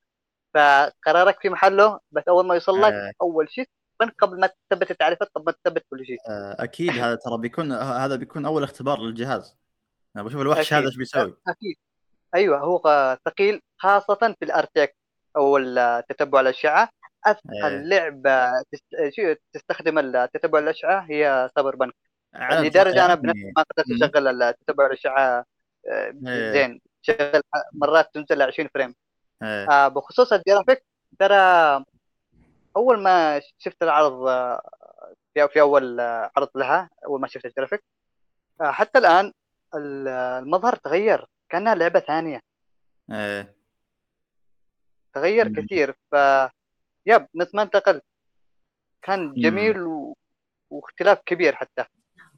فقرارك في محله بس أول ما يوصل لك آه. أول شيء من قبل ما تثبت التعريفات قبل ما تثبت كل شيء. آه أكيد هذا ترى بيكون هذا بيكون أول اختبار للجهاز. أنا بشوف الوحش هذا إيش بيسوي؟ أكيد. أيوه هو ثقيل خاصة في الارتيك أو تتبع الأشعة. اسهل آه. لعبة تستخدم تتبع الأشعة؟ هي سايبر بنك لدرجه أنا بنفسي ما قدرت أشغل تتبع الأشعة آه، إيه. زين. شغل مرات تنزل 20 فريم. آه بخصوص الجرافيك ترى أول ما شفت العرض آه، في في أول آه، عرض لها أول ما شفت الجرافيك آه حتى الآن المظهر تغير كأنها لعبة ثانية. إيه. تغير كثير ف yep مثل ما انتقل كان جميل و... واختلاف كبير حتى.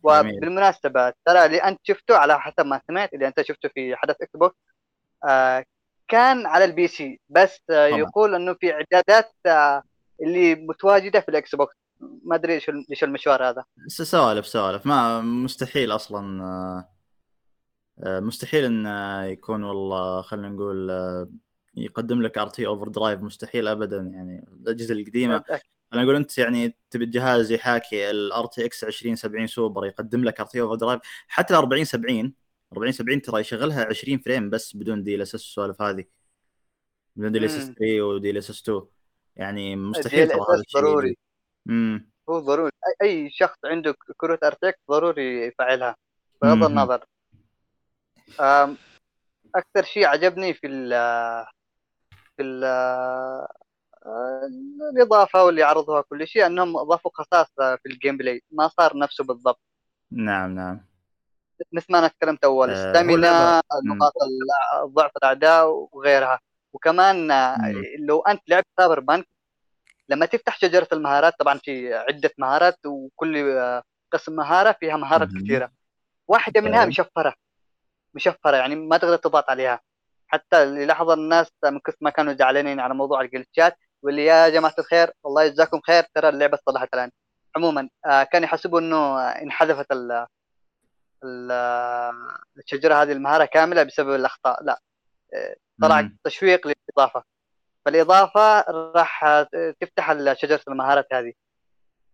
وبالمناسبة ترى اللي أنت شفته على حسب ما سمعت اللي أنت شفته في حدث Xbox آه كان على ال PC بس آه يقول إنه في إعدادات آه اللي متواجدة في ال Xbox. ما أدري إيش إيش المشوار هذا. سوالف سوالف. ما مستحيل أصلا آه, مستحيل إن يكون والله خلينا نقول يقدم لك RT Overdrive مستحيل ابدا يعني الأجهزة القديمة. أنا أقول أنت يعني تبي الجهاز يحاكي ال RTX 2070 سوبر يقدم لك RT Overdrive حتى ال 40 70 40 70 ترى يشغلها 20 frame بس بدون DLSS السوالف هذه. بدون دي ال اس اس 3 ودي ال اس اس 2 يعني مستحيل ترى هذا الشيء ضروري. امم هو ضروري. اي شخص عنده كروت RTX ضروري يفعلها. بغض النظر. أكثر شيء عجبني في ال في ال الإضافة واللي عرضوها كل شيء أنهم اضافوا خصائص في ال gameplay ما صار نفسه بالضبط. نعم نعم. مثل ما أنا تكلمت اول stamina آه نقاط ضعف الأعداء وغيرها. وكمان مم. لو أنت لعبت Cyberpunk لما تفتح شجرة المهارات طبعا في عدة مهارات وكل قسم مهارة فيها مهارات كثيرة. واحدة منها مشفرة. مشفرة يعني ما تقدر تضغط عليها. حتى اللي لاحظ الناس من كثر ما كانوا زعلانين على موضوع ال glitch ات واللي يا جماعة الخير الله يجزاكم خير ترى اللعبة صلحت الآن. عموما آه كان يحسبوا إنه انحذفت الشجرة هذه المهارة كاملة بسبب الأخطاء. لا. طلع تشويق للإضافة. فالإضافة راح تفتح شجرة المهارات هذه.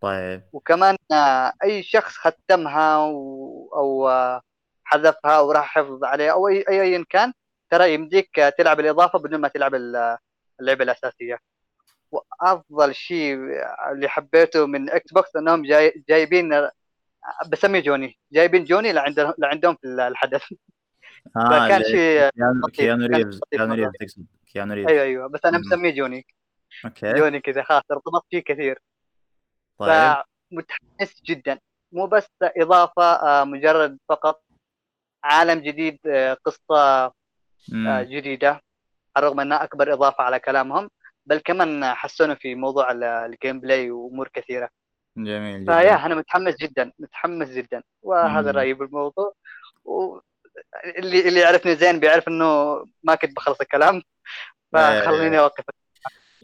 طيب. وكمان أي شخص ختمها أو حذفها وراح حفظ عليها أو اي ايا كان ترى يمديك تلعب الإضافة بدون ما تلعب اللعبة الأساسية. وأفضل شيء اللي حبيته من Xbox إنهم جاي جايبين بسميه جوني. جايبين جوني لعندهم لعندهم في الحدث. آه فكان شيء Keanu Reeves Keanu Reeves تقصد. Keanu Reeves. أيوه أيوه. بس أنا مسميه Johnny. okay. Johnny كذا خلاص ارتبطت فيه كثير. طيب. فمتحمس جدا. مو بس إضافة آه، مجرد فقط عالم جديد آه، قصة آه، جديدة رغم أنها أكبر إضافة على كلامهم بل كمان حسنوا في موضوع ال gameplay وأمور كثيرة. جميل جدا. فيا أنا متحمس جدا متحمس جدا. وهذا رأيي بالموضوع. و... اللي اللي يعرفني زين بيعرف إنه ما كنت بخلص الكلام. فخليني أوقف.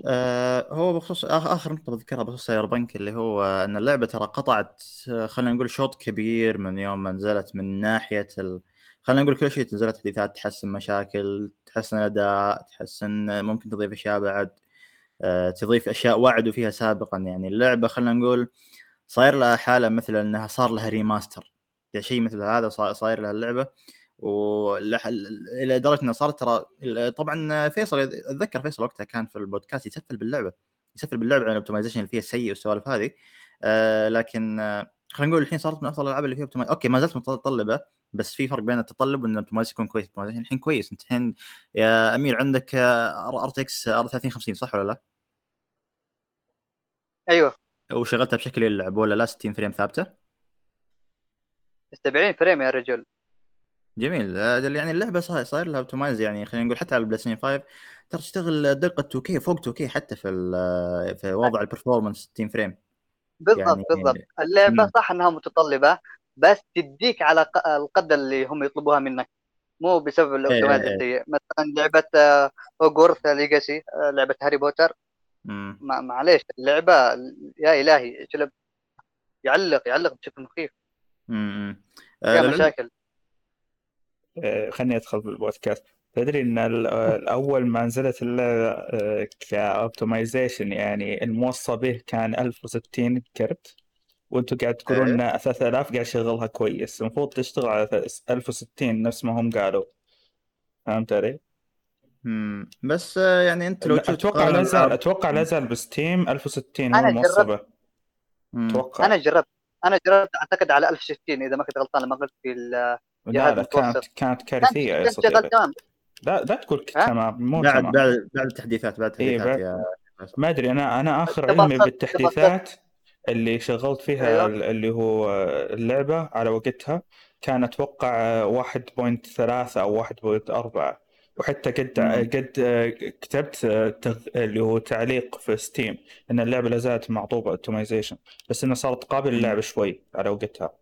آه هو بخصوص آخر نقطة بذكرها بخصوص Cyberpunk اللي هو إن اللعبة ترى قطعت خلينا نقول شوط كبير من يوم ما نزلت من ناحية ال... خلينا نقول كل شيء نزلت تحديثات تحسن مشاكل تحسن الاداء تحسن ممكن تضيف أشياء بعد. تضيف أشياء وعدوا فيها سابقا. يعني اللعبة خلينا نقول صاير لها حالة مثل إنها صار لها remaster. يعني شيء مثل هذا صاير لها اللعبة. والى درجة إنها صارت ترى طبعا فيصل أتذكر فيصل وقتها كان في البودكاست يسفل باللعبة. يسفل باللعبة عن ال optimization اللي فيها سيء والسوالف هذه. آه لكن آه خلينا نقول الحين صارت من أفضل الألعاب اللي فيها optimize okay ما زالت متطلبة بس في فرق بين التطلب وإن ال optimize يكون كويس. ال optimization الحين كويس. أنت الحين يا أمير عندك RTX R 3050 صح ولا لا؟ أيوه. وشغلتها بشكل يلعب ولا لا 60 frame ثابتة؟ 70 frame يا رجل. جميل. آه، يعني اللعبة صاير صاير لها optimize يعني خلينا نقول حتى على ال Play 5 ترى تشتغل دقة 2K فوق 2K حتى في في وضع ال performance 60 frame. بالضبط يعني بالضبط. اللعبة صح إنها متطلبة بس تديك على القدر اللي هم يطلبوها منك. مو بسبب ال optimize إيه، إيه. السيء مثلا لعبة هوجورث آه، Legacy آه، لعبة Harry Potter. معليش اللعبة يا إلهي جلب يعلق يعلق بشكل مخيف. امم فيها مشاكل. آه، خليني أدخل في البودكاست. تدري إن الأول ما نزلت اللعبه آه، ك optimization يعني الموصى به كان 1060 كرت وأنتم قاعد تقولون إن 3000 قاعد يشغلها كويس. المفروض تشتغل على 1060 نفس ما هم قالوا. فهمت علي؟ امم بس آه، يعني انت لو أتوقع لا زال أتوقع لا زال بستيم 1060 هو الموصى أتوقع. أنا جربت. أنا جربت أعتقد على 1060 إذا ما كنت غلطان لما قلت في لا لا كانت كانت كارثية يا صديقي. لا لا تقول تمام مو بعد تمام. بعد بعد التحديثات بعد التحديثات إيه يا ما أدري أنا أنا آخر علمي بالتحديثات اللي شغلت فيها أيوه. اللي هو اللعبة على وقتها كان أتوقع 1.3 أو 1.4 وحتى قد مم. قد كتبت اللي هو تعليق في Steam إن اللعبة لا زالت معطوبة optimization بس إنها صارت قابلة للعب شوي على وقتها.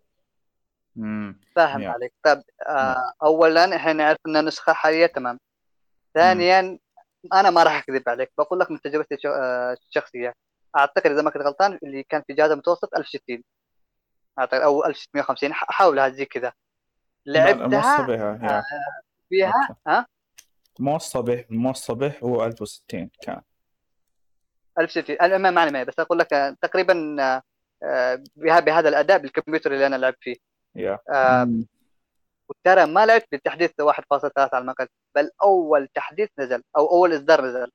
فاهم عليك. طيب آه اولا إحنا نعرف إن نسخه حالية تمام. ثانيا أنا ما راح أكذب عليك بقول لك من تجربتي آه، الشخصية. أعتقد إذا ما كنت غلطان اللي كان في جهاز متوسط 1060 أعتقد أو 1650 احاولها زي كذا. لعبتها بها آه فيها ها؟ موصى به موصى به هو 1060 كان. 1060 أنا ما معي بس أقول لك آه، تقريبا آه، بهذا الأداء بالكمبيوتر اللي أنا لعبت فيه. yeah. آه وترى ما لعبت بالتحديث 1.3 على المقل بل أول تحديث نزل أو أول إصدار نزل.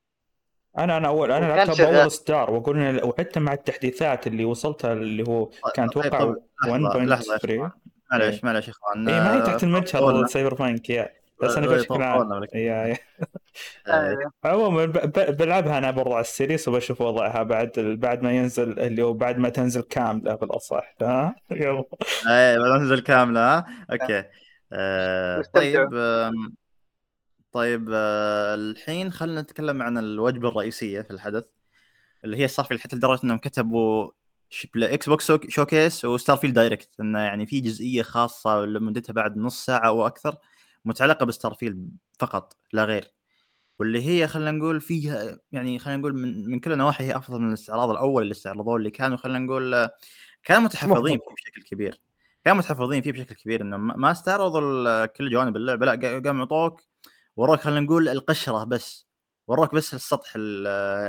أنا أنا اول أنا لعبتها بأول إصدار واقول وحتى مع التحديثات اللي وصلتها اللي هو طيب، كان طيب، أتوقع 1.3 معلش معلش يا إخوان اي ما هي تحت المتجر سايبر بانك يا. بس أنا بشكل عام. أيوه. عموما بلعبها أنا برضه على السيريس وبشوف وضعها بعد بعد ما ينزل اللي هو بعد ما تنزل كاملة بالأصح. ها؟ يلا. اي بعد ما تنزل كاملة ها؟ okay. آه، طيب طيب آه، الحين خلينا نتكلم عن الوجبة الرئيسية في الحدث اللي هي صار في حتى لدرجة إنهم كتبوا Xbox Showcase و Starfield Direct إنه يعني في جزئية خاصة مدتها بعد نص ساعة أو أكثر. متعلقة ب Starfield فقط لا غير. واللي هي خلينا نقول فيها يعني خلينا نقول من, من كل النواحي هي أفضل من الاستعراض الأول اللي استعرضوه اللي كانوا خلينا نقول كانوا متحفظين فيه بشكل كبير. كانوا متحفظين فيه بشكل كبير إنه ما استعرضوا كل جوانب اللعبة لا قاموا يعطوك وروك خلينا نقول القشرة بس وروك بس السطح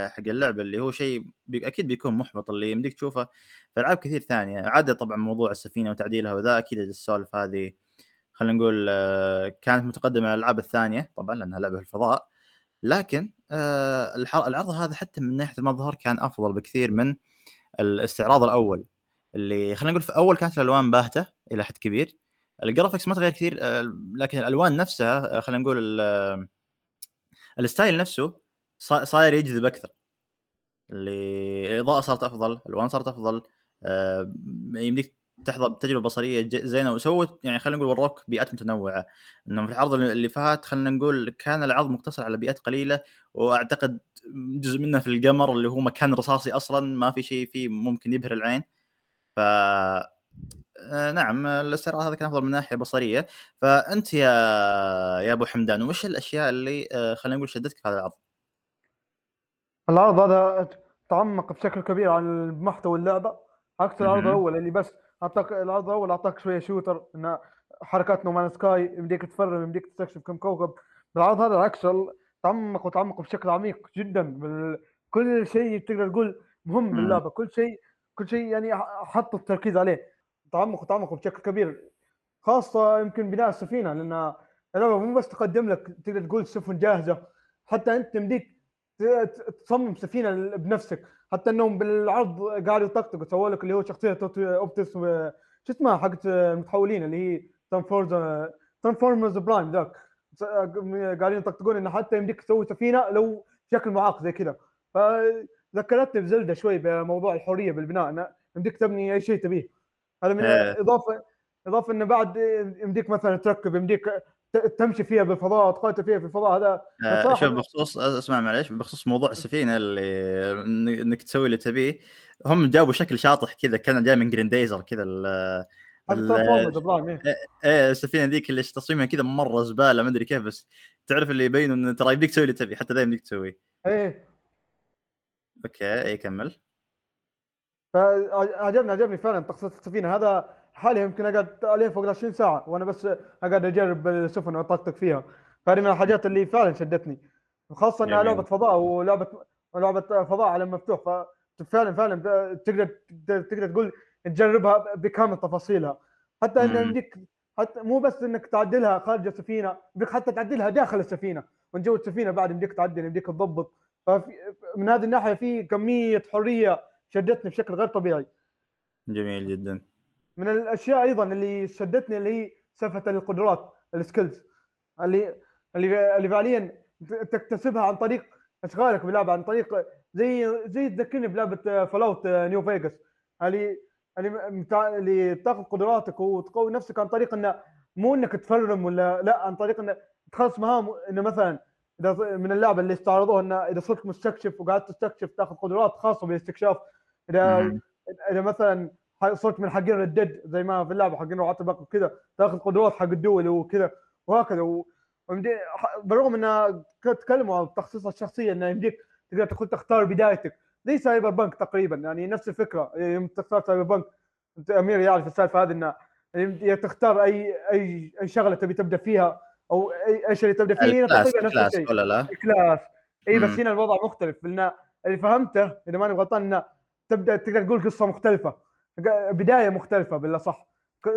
حق اللعبة اللي هو شيء بي أكيد بيكون محبط اللي يمديك تشوفه في ألعاب كثير ثانية. عدا طبعا موضوع السفينة وتعديلها وذا أكيد السوالف هذه خلينا نقول آه، كانت متقدمة على الألعاب الثانية طبعا لأنها لعبة في الفضاء. لكن آه، العرض هذا حتى من ناحية المظهر كان أفضل بكثير من الاستعراض الأول. اللي خلينا نقول في أول كانت الألوان باهتة إلى حد كبير. ال graphics ما تغير كثير آه، لكن الألوان نفسها خلينا نقول ال style نفسه صاير يجذب أكثر. اللي الاضاءه صارت أفضل الالوان صارت أفضل يمديك تحظى بتجربة بصرية زينة وسوت يعني خلينا نقول وروك بيئات متنوعة. إنه في العرض اللي فات خلينا نقول كان العرض مقتصر على بيئات قليلة وأعتقد جزء منه في القمر اللي هو مكان رصاصي أصلا ما في شيء فيه ممكن يبهر العين. ف آه، نعم الاستعراض هذا كان أفضل من ناحية بصرية. فأنت يا يا أبو حمدان وش الأشياء اللي آه، خلينا نقول شدتك في هذا العرض؟ العرض هذا تعمق بشكل كبير عن محتوى اللعبة. عكس العرض الأول اللي بس أعطاك العرض الأول أعطاك شوية شوتر إن حركات نومان سكاي يمديك تفرم يمديك تستكشف كم كوكب. بالعرض هذا العكس تعمق وتعمق بشكل عميق جدا بال... كل شيء تقدر تقول مهم باللعبة. كل شيء كل شيء يعني حط التركيز عليه. تعمق وتعمق بشكل كبير خاصة يمكن بناء السفينة لأن اللعبة مو بس تقدم لك تقدر تقول سفن جاهزة. حتى أنت يمديك تصمم سفينة بنفسك. حتى انهم بالعرض قاعدوا يطقطقوا سووا لك اللي هو شخصية اوبتس شو اسمها حقت المتحولين اللي هي Transformers Transformers Prime ذاك. قاعدين يطقطقون إنه حتى يمديك تسوي سفينة لو شكل معاق زي كذا. فذكرتني ب Zelda شوي بموضوع الحرية بالبناء يمديك تبني أي شيء تبيه. هذا من إيه. اضافه إضافة إنه بعد يمديك مثلا تركب يمديك تمشي فيها بالفضاء تقاتل فيها في الفضاء هذا آه شوف بخصوص أسمع معليش بخصوص موضوع السفينة اللي إنك تسوي اللي تبيه هم جابوا شكل شاطح كذا كان جاي من Grendizer كذا إيه. إيه،, إيه السفينة ذيك اللي تصميمها كذا مرة زبالة ما أدري كيف بس تعرف اللي يبين انه ترى يبيك تسوي اللي تبي حتى ذا يمديك تسويه. إيه. okay اي كمل. فعجبني عجبني فعلا تخصيص السفينة هذا حاليا يمكن أقعد عليه فوق 20 ساعة وأنا بس قاعد أجرب السفن وأطقطق فيها. فهذه من الحاجات اللي فعلا شدتني خاصه إنها لعبة فضاء ولعبه لعبة فضاء على مفتوح ففعلا فعلا تقدر تقدر تقول تجربها بكامل تفاصيلها. حتى إن يمديك حتى مو بس إنك تعدلها خارج السفينة بدك حتى تعدلها داخل السفينة من جو السفينة بعد يمديك تعدل يمديك تضبط. فمن هذه الناحية في كمية حرية شدتني بشكل غير طبيعي. جميل جدا. من الأشياء أيضا اللي شدتني اللي هي سالفة القدرات ال skills اللي اللي اللي فعليا تكتسبها عن طريق أشغالك بلعبة عن طريق زي زي تذكرني بلعبة Fallout New Vegas اللي اللي اللي تاخذ قدراتك وتقوي نفسك عن طريق انه مو إنك تفرم ولا لا عن طريق انه تخلص مهام. إنه مثلا إذا من اللعبة اللي استعرضوها انه إذا صرت مستكشف وقعدت تستكشف تاخذ قدرات خاصة بالاستكشاف اذا إذا مثلا صرت من حقين الدد زي ما في اللعبة حقين رعاة البقر وكذا. تأخذ قدرات حق الدول وكذا وهكذا. و... بالرغم إنه تكلموا عن التخصيص الشخصية إنه يمديك تقدر تقول تختار بدايتك. زي Cyberpunk تقريبا يعني نفس الفكرة. يوم تختار Cyberpunk أمير يعرف السالفة هذه إنه تختار اي اي أي شغلة تبي تبدأ فيها أو اي شيء تبدأ فيه نفس الشيء. ولا لا؟ ال class. إي بس هنا الوضع مختلف. لأن اللي فهمته إذا ماني غلطان إنه تبدأ تقدر تقول قصة مختلفة. بداية مختلفة بالله صح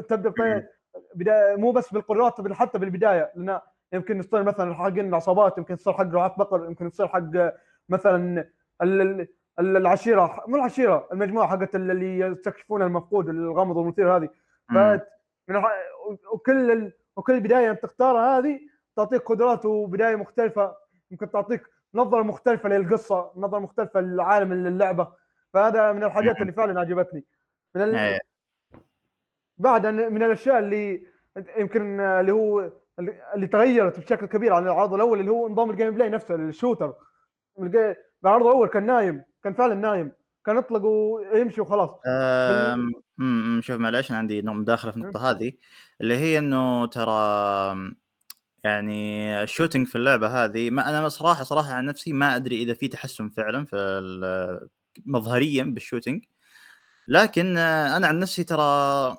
تبدا بداية مو بس بالقدرات بل حتى بالبداية. لأن يمكن يصير مثلا حق العصابات يمكن يصير حق رعاة بقر يمكن يصير حق مثلا العشيرة. مو العشيرة المجموعة حقت اللي يستكشفون المفقود الغامض والمثير هذه. ف وكل ال... وكل بداية أنت تختارها هذه تعطيك قدرات وبداية مختلفة. يمكن تعطيك نظرة مختلفة للقصة نظرة مختلفة للعالم اللعبة. فهذا من الحاجات اللي فعلا عجبتني. من ال... بعد من الأشياء اللي يمكن اللي هو اللي تغيرت بشكل كبير عن العرض الأول اللي هو نظام ال gameplay نفسه ال shooter. العرض الأول كان نايم كان فعلا نايم. كان يطلق ويمشي وخلاص. امم شوف معلش أنا عندي مداخلة في النقطة هذه اللي هي إنه ترى يعني ال shooting في اللعبة هذه ما أنا صراحة صراحة عن نفسي ما أدري إذا في تحسن فعلا في مظهريا بال shooting لكن أنا عن نفسي ترى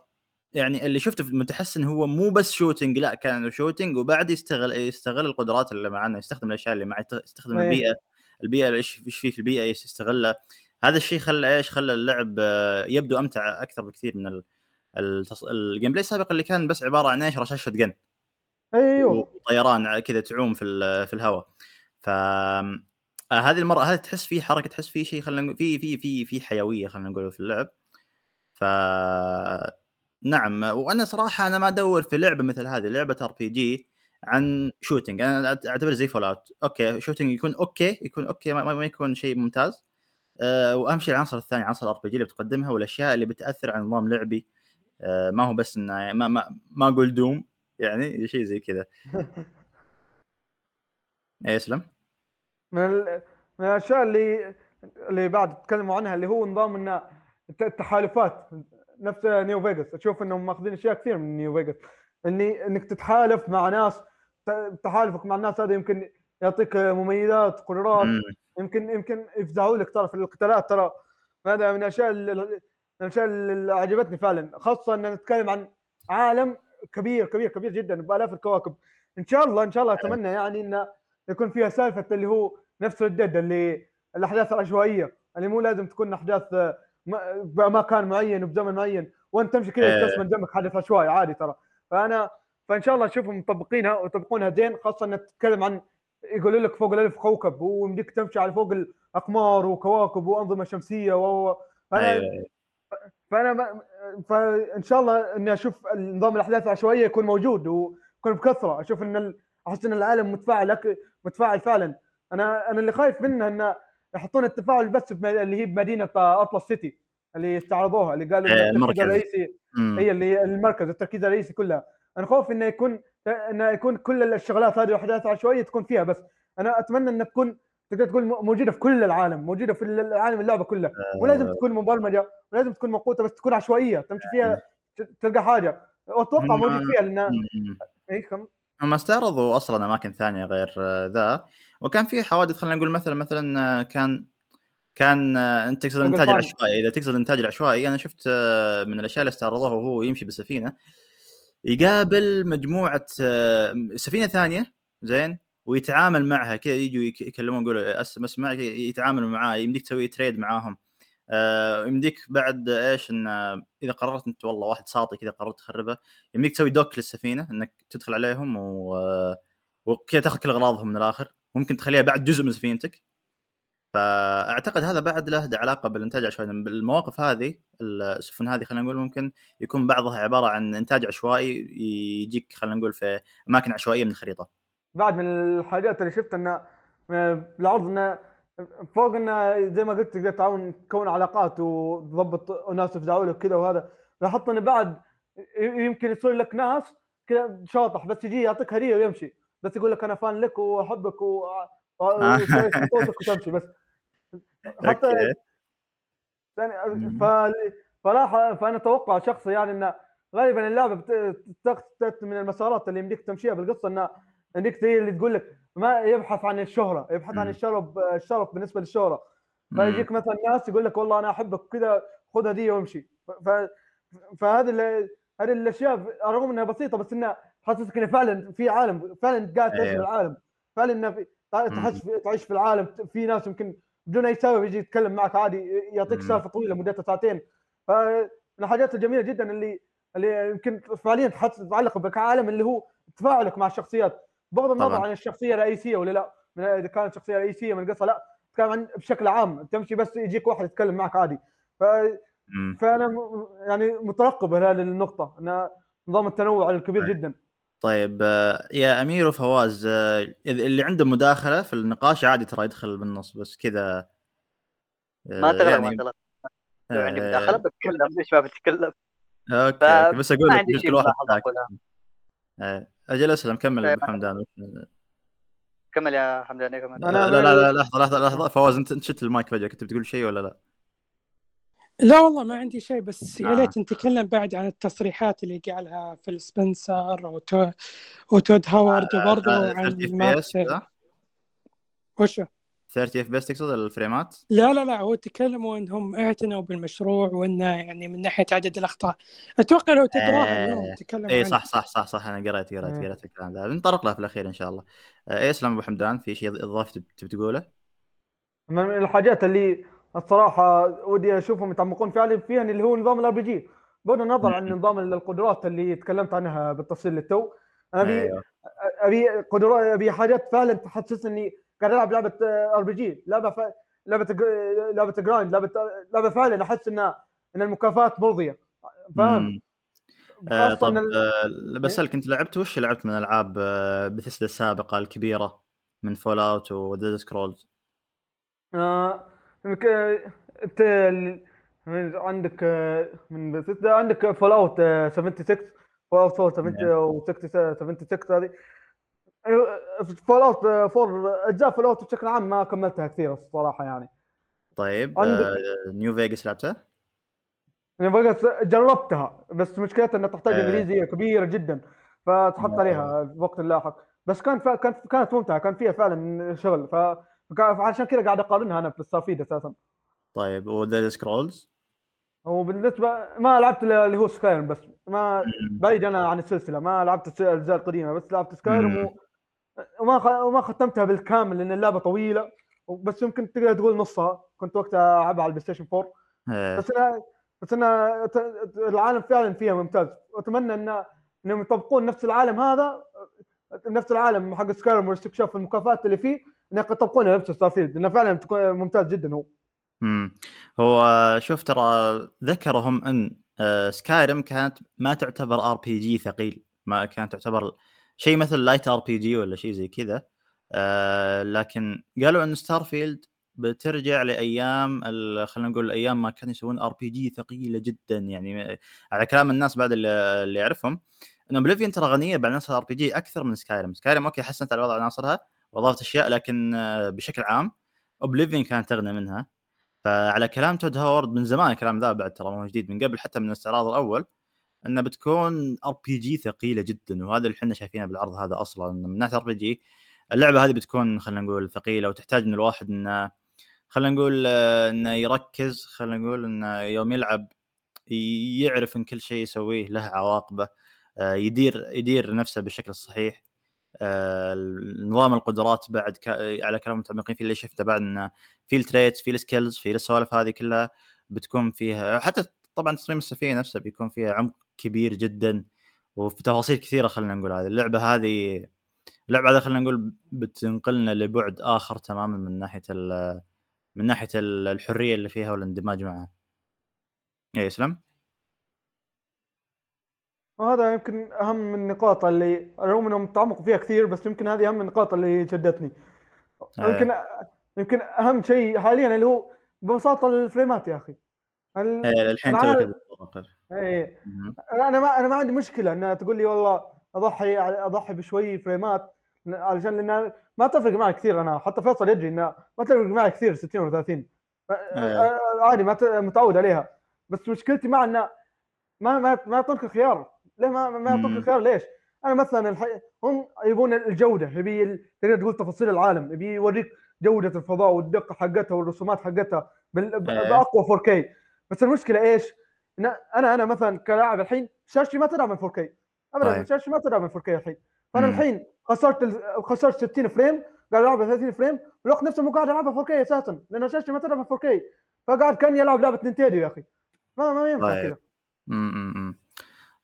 يعني اللي شفته في المتحسن هو مو بس shooting لا كان shooting وبعد يستغل يستغل القدرات اللي معنا يستخدم الأشياء اللي معه يستخدم إيه. البيئة البيئة إيش إيش في في البيئة يستغلها هذا الشيء خلى إيش خلى اللعب يبدو أمتع أكثر بكثير من ال gameplay السابق اللي كان بس عبارة عن إيش رشاشة gun أيوه. وطيران كذا تعوم في في الهواء. ف آه، هذه المرة هذه تحس فيه حركة تحس فيه شيء خلينا نقول في في في في حيوية خلينا نقول في اللعب. ف نعم وأنا صراحة أنا ما أدور في لعبة مثل هذه لعبة RPG عن shooting أنا اعتبر زي Fallout okay shooting يكون okay يكون okay ما, ما يكون شيء ممتاز. أه وأهم شيء العنصر الثاني عنصر ال RPG اللي بتقدمها والأشياء اللي بتأثر على نظام لعبي. أه ما هو بس انه ما ما ما أقول Doom يعني شيء زي كذا. إيه اسلم. من من الأشياء اللي اللي بعد تكلموا عنها اللي هو نظام ان التحالفات نفس New Vegas أشوف إنهم ماخذين أشياء كثير من New Vegas اني إنك تتحالف مع ناس تحالفك مع الناس هذا يمكن يعطيك مميزات قدرات يمكن يمكن يفزعوا لك ترى في القتالات ترى. هذا من الأشياء الأشياء اللي عجبتني فعلا. خاصة إن نتكلم عن عالم كبير كبير كبير جدا بآلاف الكواكب. إن شاء الله إن شاء الله أتمنى يعني انه يكون فيها سالفة اللي هو نفس الدد اللي الأحداث العشوائية اللي مو لازم تكون أحداث بمكان معين وبزمن معين وانت تمشي كذا إيه. تسمع دمك حدث عشوائي عادي ترى فانا فإن شاء الله نشوفهم مطبقينها ويطبقونها زين خاصة إنك تتكلم عن يقولوا لك فوق الألف كوكب ويمديك تمشي على فوق الأقمار وكواكب وأنظمة شمسية و فانا أيوة. فأنا ما فإن شاء الله إني أشوف نظام الأحداث العشوائيه يكون موجود ويكون بكثرة أشوف إن ال... أحس إن العالم متفاعل أك... متفاعل فعلا أنا أنا اللي خايف منه إنه يحطون التفاعل بس اللي هي بمدينة أطلس سيتي اللي استعرضوها اللي قالوا إيه، التركيز الرئيسي هي اللي المركز التركيز الرئيسي كلها. أنا خوف إنه يكون انه يكون كل الشغلات هذه والاحداث العشوائيه تكون فيها بس أنا أتمنى إنها تكون تقدر تقول موجودة في كل العالم موجودة في العالم اللعبة كلها. آه. تكون مبرمجة ولازم تكون مقوته بس تكون عشوائية تمشي فيها تلقى حاجة. واتوقع موجود فيها لأن اي هم استعرضوا أصلا أماكن ثانية غير ذا. وكان في حوادث خلينا نقول مثلا مثلا كان كان أنت تقصد الانتاج العشوائي إذا تقصد الانتاج العشوائي أنا شفت من الأشياء اللي استعرضوها وهو يمشي بالسفينة يقابل مجموعة سفينة ثانية زين ويتعامل معها. كذا يجوا يكلمون يقولوا اسمع يتعاملوا معاه يمديك تسوي تريد معاهم. آه يمديك بعد إيش إن إذا قررت إنت والله واحد ساطي كذا قررت تخربه يمديك تسوي دوك للسفينة إنك تدخل عليهم و... وكذا تاخذ كل أغراضهم من الآخر. ممكن تخليها بعد جزء من سفينتك. فأعتقد هذا بعد له علاقة بالإنتاج عشوائي. المواقف هذه السفن هذه خلينا نقول ممكن يكون بعضها عبارة عن إنتاج عشوائي يجيك خلينا نقول في أماكن عشوائية من الخريطة. بعد من الحاجات اللي شفت انه بالعرض انه فوق انه زي ما قلت تقدر تعاون تكون علاقات وتضبط ناس يفزعوا لك كذا وهذا. لاحظت انه بعد يمكن يصير لك ناس كذا شاطح بس يجي يعطيك هدية ويمشي. بس يقول لك أنا فان لك وأحبك و... وتمشي بس. حتى يعني ف... فلا فأنا أتوقع شخصي يعني إنه غالبا اللعبة بتاخذ من المسارات اللي يمديك تمشيها بالقصة إنه زي اللي تقول لك ما يبحث عن الشهرة يبحث عن الشرف الشرف بالنسبة للشهرة. فيجيك مثلا ناس يقول لك والله أنا أحبك كذا خذ هديه وامشي. ف... فهذه هذه الأشياء رغم إنها بسيطة بس انها تحسسك إنه فعلا في عالم فعلا قاعد تعيش في أيوه. العالم. فعلا إنه في تعيش في, تعيش في العالم. في ناس يمكن بدون أي سبب يجي يتكلم معك عادي يعطيك سالفة طويلة مدتها ساعتين. فمن الحاجات الجميلة جدا اللي اللي يمكن فعليا تتعلق بكعالم اللي هو تفاعلك مع الشخصيات. بغض النظر عن الشخصية الرئيسية ولا لا. إذا كانت شخصية رئيسية من القصة لا. تتكلم عن بشكل عام. تمشي بس يجيك واحد يتكلم معك عادي. ف... فأنا يعني مترقب هذه النقطه إن نظام التنوع الكبير طيب. جدا. طيب آه، يا أمير وفواز آه، اللي عنده مداخلة في النقاش عادي ترى يدخل بالنص بس كذا ما تغلب يعني... ما تغلب. لو عندي مداخلة بتكلم ليش ما بتكلم okay بس أقول لك كل واحد أجل أسلم كمل طيب، ابو حمدان كمل يا حمدان كمل. لا لا لا لحظة لحظة لحظة فواز أنت شلت المايك فجأة كنت بتقول شيء ولا لا؟ لا والله ما عندي شيء بس يا ليت نتكلم بعد عن التصريحات اللي قالها فيل سبنسر وتو... وتود هاورد آه، وبرضه آه عن مارتن وشو؟ 30 FPS تقصد الفريمات؟ لا لا لا هو تكلموا إنهم اعتنوا بالمشروع وإنه يعني من ناحية عدد الأخطاء أتوقع لو تقرأها اليوم آه تكلم اي صح صح صح صح أنا قريت قريت آه. قريت الكلام ذا بنطرق له في الأخير إن شاء الله آه اسلم أبو حمدان في شيء إضافي تبي تقوله؟ من الحاجات اللي الصراحة ودي أشوفهم يتعمقون فعلا فيها اللي هو نظام ال RPG بغض النظر عن نظام القدرات اللي تكلمت عنها بالتفصيل للتو. أبي أيوه. أبي قدرات أبي حاجات فعلا تحسسني قاعد ألعب لعبة RPG لعبة ف... لعبة لعبة grind لعبة لعبة فعلا أحس ان إن المكافآت مرضية. فاهم؟ آه طب ال... آه بسألك أنت لعبت وش لعبت من ألعاب آه بثسدا السابقة الكبيرة من Fallout و The Scrolls؟ آه انت عندك من عندك Fallout 76 Fallout 76 هذه. Fallout 4 أجزاء Fallout بشكل عام ما كملتها كثير الصراحة يعني. طيب آه New Vegas لعبتها؟ New Vegas جربتها بس مشكلتها إنها تحتاج آه. إنجليزية كبيرة جدا فتحط عليها في وقت لاحق بس كان كانت كانت ممتعة كان فيها فعلا شغل ف فعشان كذا قاعد أقارنها أنا بال Starfield أساسا. طيب و The Scrolls؟ وبالنسبه ما لعبت اللي هو Skyrim بس. ما بعيد أنا عن السلسلة. ما لعبت الأجزاء القديمة بس لعبت Skyrim و... وما وما ختمتها بالكامل لأن اللعبة طويلة. بس يمكن تقدر تقول نصها. كنت وقتها ألعبها على ال PlayStation 4 إيه. بس أنا بس أنا العالم فعلا فيها ممتاز. واتمنى ان إنهم يطبقون نفس العالم هذا. نفس العالم حق Skyrim واستكشاف المكافآت اللي فيه. إنه يطبقونها نفس Starfield لأنه فعلا ممتاز جدا هو. امم هو شوف ترى ذكرهم إن Skyrim آه، كانت ما تعتبر RPG ثقيل ما كانت تعتبر شيء مثل light RPG ولا شيء زي كذا آه لكن قالوا إن Starfield بترجع لأيام خلينا نقول أيام ما كانوا يسوون RPG ثقيلة جدا يعني على كلام الناس بعد اللي, اللي يعرفهم إن Oblivion ترى غنية بعناصر RPG أكثر من Skyrim Skyrim okay حسنت على وضع عناصرها واضافت أشياء لكن آه، بشكل عام Oblivion كانت اغنى منها. فعلى كلام تود هاورد من زمان الكلام ذا بعد ترى مو جديد من قبل حتى من الاستعراض الأول انها بتكون RPG ثقيلة جدا وهذا اللي إحنا شايفينه بالعرض هذا أصلا. من ناحية RPG اللعبة هذه بتكون خلينا نقول ثقيلة وتحتاج من الواحد إنه خلينا نقول إنه يركز خلينا نقول إنه يوم يلعب يعرف إن كل شيء يسويه له عواقبه آه، يدير يدير نفسه بالشكل الصحيح آه، نظام القدرات بعد على كلام المتعمقين في اللي شفته بعد إنه في ال traits في ال skills في السوالف هذه كلها بتكون فيها حتى طبعا تصميم السفينة نفسها بيكون فيها عمق كبير جدا وفي تفاصيل كثيرة خلينا نقول هذه اللعبة هذه اللعبة هذه خلينا نقول بتنقلنا لبعد آخر تماما من ناحية من ناحية الحرية اللي فيها والاندماج معها. اي اسلم وهذا يمكن أهم النقاط اللي رغم إنهم تعمقوا فيها كثير بس يمكن هذه أهم النقاط اللي شدتني. يمكن يمكن أهم شيء حاليا اللي هو ببساطة الفريمات يا أخي. إيه، الحين اي أنا ما أنا ما عندي مشكلة ان تقول لي والله أضحي أضحي بشوي فريمات علشان لأن ما تفرق معي كثير أنا حتى فيصل يدري انه ما تفرق معي كثير 60 ولا 30 إيه. عادي ما متعود عليها. بس مشكلتي مع انه ما ما ما يعطونك الخيار ليه ما ما يعطونك الخيار ليش؟ أنا مثلا الحي... هم يبون الجودة يبي تقدر تقول تفاصيل العالم يبي يوريك جودة الفضاء والدقة حقتها والرسومات حقتها إيه. بأقوى 4K بس المشكلة إيش؟ أنا أنا مثلا كلاعب الحين شاشتي ما تدعم 4K ابدا طيب. شاشتي ما تدعم 4K الحين فأنا الحين خسرت خسرت 60 فريم قاعد ألعب 30 frame والوقت نفسه مو قاعد العبها 4K أساسا لأن شاشتي ما تدعم 4K فقاعد كأني ألعب لعبة نينتندو يا أخي ما ما ينفع طيب. كذا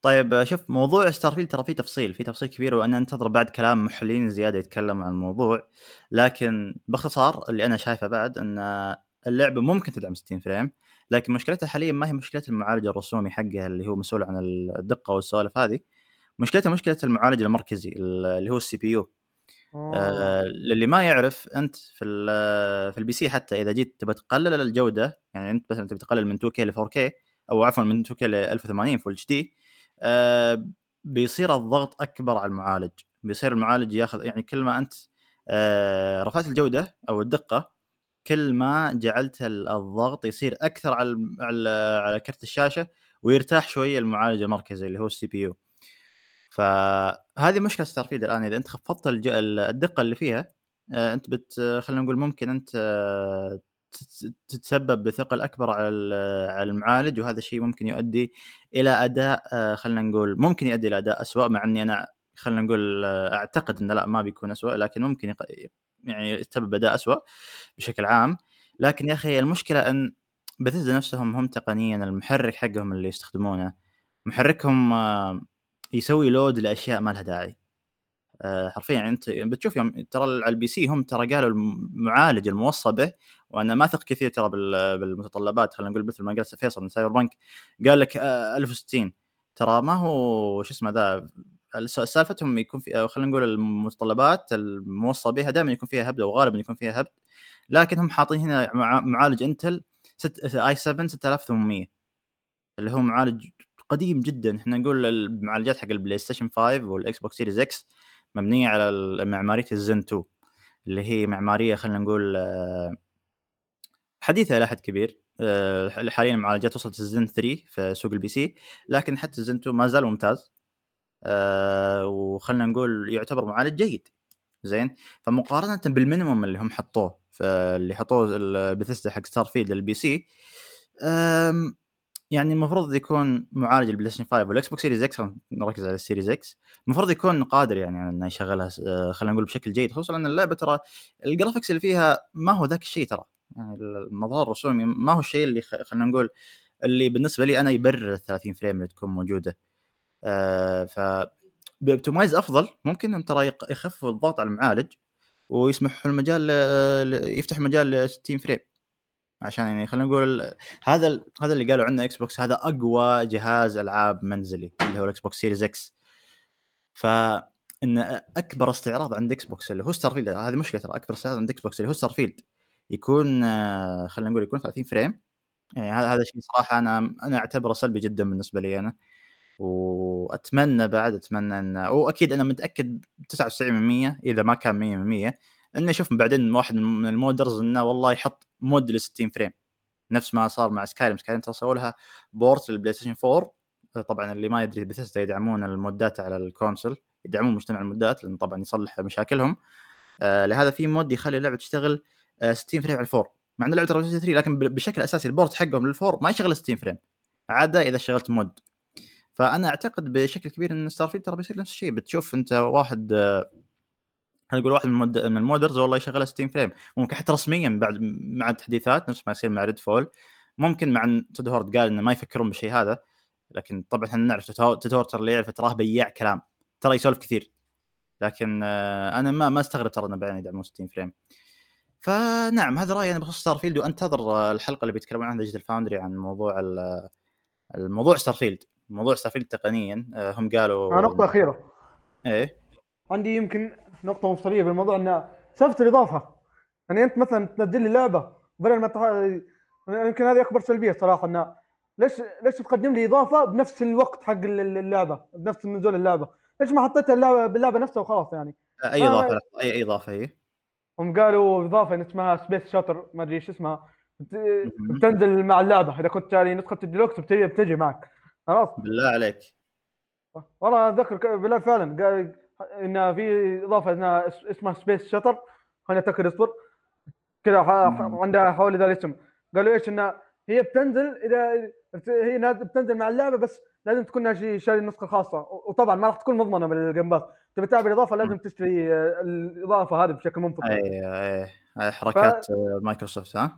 طيب شوف موضوع ستارفيلد ترى فيه تفصيل في تفصيل كبير وأنا أنتظر بعد كلام محللين زيادة يتكلم عن الموضوع. لكن باختصار اللي أنا شايفه بعد إن اللعبة ممكن تدعم 60 frame لكن مشكلتها حاليا ما هي مشكلة المعالج الرسومي حقها اللي هو مسؤول عن الدقة والسوالف هذه. مشكلتها مشكلة المعالج المركزي اللي هو ال CPU. آه للي ما يعرف أنت في في ال PC حتى إذا جيت تبغى تقلل الجودة يعني أنت مثلا تبي تقلل من 2K ل 4K أو عفوا من 2K ل 1080 Full HD بيصير الضغط أكبر على المعالج. بيصير المعالج ياخذ يعني كل ما أنت آه رفعت الجودة أو الدقة كل ما جعلت الضغط يصير أكثر على على كرت الشاشة ويرتاح شوية المعالج المركزي اللي هو ال CPU. فهذه مشكلة ستارفيلد الآن. إذا أنت خفضت الدقة اللي فيها آه، أنت بت خلينا نقول ممكن أنت تتسبب بثقل أكبر على على المعالج وهذا الشيء ممكن يؤدي إلى أداء آه، خلينا نقول ممكن يؤدي إلى أداء اسوء مع إني أنا خلينا نقول آه، أعتقد انه لا ما بيكون اسوء لكن ممكن يعني يسبب اداء اسوء بشكل عام. لكن يا أخي المشكلة أن بثيسدا نفسهم هم تقنيا المحرك حقهم اللي يستخدمونه. محركهم يسوي load لأشياء ما لها داعي. آه، حرفيا يعني أنت بتشوف يوم ترى على ال PC هم ترى قالوا المعالج الموصى به وأنا ما أثق كثير ترى بالمتطلبات. خلينا نقول مثل ما قال فيصل من سايبر بنك قال لك 1060 آه، ترى ما هو شو اسمه ذا سالفتهم يكون في خلينا نقول المتطلبات الموصى بها دائما يكون فيها هبد أو غالبا يكون فيها هبد لكن هم حاطين هنا معالج انتل i7 6800 اللي هو معالج قديم جدا. إحنا نقول المعالجات حق البلاي ستيشن 5 والإكس بوكس سيريز إكس مبنية على معمارية الزن 2 اللي هي معمارية خلينا نقول آه، حديثه إلى حد كبير آه، حاليا المعالجات وصلت الزن 3 في سوق ال PC لكن حتى الزن 2 ما زال ممتاز آه، وخلينا نقول يعتبر معالج جيد زين؟ فمقارنة بال minimum اللي هم حطوه اللي حطوه البثيسدا حق ستار فيلد لل PC يعني المفروض يكون معالج البلاي ستيشن 5 والإكس بوكس سيريز إكس نركز على السيريز إكس المفروض يكون قادر يعني إنه يشغلها آه، خلينا نقول بشكل جيد خصوصا إن اللعبة ترى ال graphics اللي فيها ما هو ذاك الشيء ترى. المظهر الرسومي ما هو الشيء اللي خلينا نقول اللي بالنسبة لي أنا يبرر ال 30 frame اللي تكون موجودة. آه ف ب optimize أفضل ممكن إن ترى يخفف الضغط على المعالج ويسمح المجال يفتح مجال ل 60 frame. عشان يعني خلينا نقول هذا هذا اللي قالوا عنه إكس بوكس هذا أقوى جهاز ألعاب منزلي اللي هو الاكس بوكس سيريز إكس ف إن أكبر استعراض عند إكس بوكس اللي هو ستارفيلد هذه مشكلة ترى أكبر استعراض عند إكس بوكس اللي هو ستارفيلد يكون خلينا نقول يكون 30 frame. يعني هذا هذا الشيء صراحة أنا أنا أعتبره سلبي جدا بالنسبة لي أنا. وأتمنى بعد أتمنى أن وأكيد أنا متأكد 99% إذا ما كان 100% إنه شوف بعدين واحد من ال modders إنه والله يحط mod ل 60 frame. نفس ما صار مع سكايرم ترى سووا لها port للبلاي ستيشن 4 طبعا اللي ما يدري بثيسدا يدعمون المودات على ال console يدعمون مجتمع المودات لأن طبعا يصلح مشاكلهم. آه لهذا في mod يخلي اللعبة تشتغل آه 60 frame على ال four. مع إن ترى 3 لكن بشكل أساسي ال port حقهم لل four ما يشغل 60 frame عادة إذا شغلت mod. فأنا أعتقد بشكل كبير إن ستارفيلد ترى بيصير نفس الشيء. بتشوف أنت واحد آه نقول واحد من, من ال modders والله يشغلها 60 frame. ممكن حتى رسميا بعد مع التحديثات نفس ما يصير مع ريد فول ممكن مع تود هاورد قال إنه ما يفكرون بالشيء هذا لكن طبعا إحنا نعرف تود هاورد ترى اللي يعرف تراه بياع كلام ترى يسولف كثير. لكن آه، أنا ما ما أستغرب ترى إنه بعدين يدعمون 60 frame. فنعم هذا رأيي أنا بخصوص ستار فيلد وأنتظر الحلقة اللي بيتكلمون عنها Digital Foundry عن موضوع الموضوع ستار فيلد موضوع ستار فيلد تقنيا آه، هم قالوا نقطة أخيرة. إيه؟ عندي يمكن نقطة مفصلية بالموضوع إن سالفة الإضافة يعني أنت مثلا تنزل لي لعبة بدل ما تح... يمكن هذه أكبر سلبية صراحة انه ليش ليش تقدم لي إضافة بنفس الوقت حق اللعبة بنفس نزول اللعبة؟ ليش ما حطيتها اللعبة باللعبة نفسها وخلاص يعني؟ أي إضافة أي إضافة هي هم قالوا إضافة اسمها سبيس شاتر ما أدري إيش اسمها. بتنزل مع اللعبة. إذا كنت شاري نسخه الديلوكس بتجي, بتجي معك. خلاص؟ بالله عليك. والله أتذكر بالله فعلا قال إن في إضافة إنها اسمها سبيس شطر خليني اتاكد اصبر كذا عندها حوالي ذا الاسم. قالوا إيش إنها هي بتنزل إذا هي بتنزل مع اللعبة بس لازم تكون شاري نسخه خاصه وطبعا ما راح تكون مضمنه بال Game Pass تبي تلعب الإضافة لازم تشتري الإضافة هذه بشكل منفصل. اي اي حركات ف... مايكروسوفت ها؟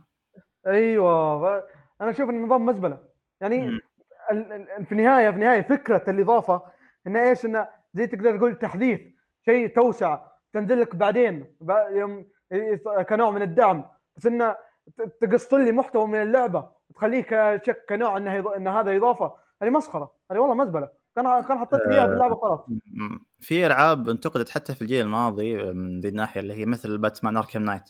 أيوه. ف... أنا أشوف النظام مزبلة. يعني في النهاية في النهاية فكرة الإضافة انه إيش؟ انه زي تقدر تقول تحديث شيء توسع تنزل لك بعدين يوم كنوع من الدعم. بس انه تقص لي محتوى من اللعبة وتخليه كشكل كنوع انه إن هذا إضافة. هذه مسخرة هذه والله مزبلة. كان كان حطيت اياها في اللعبه خلاص في ألعاب انتقدت حتى في الجيل الماضي من ذي الناحية اللي هي مثل Batman Arkham Knight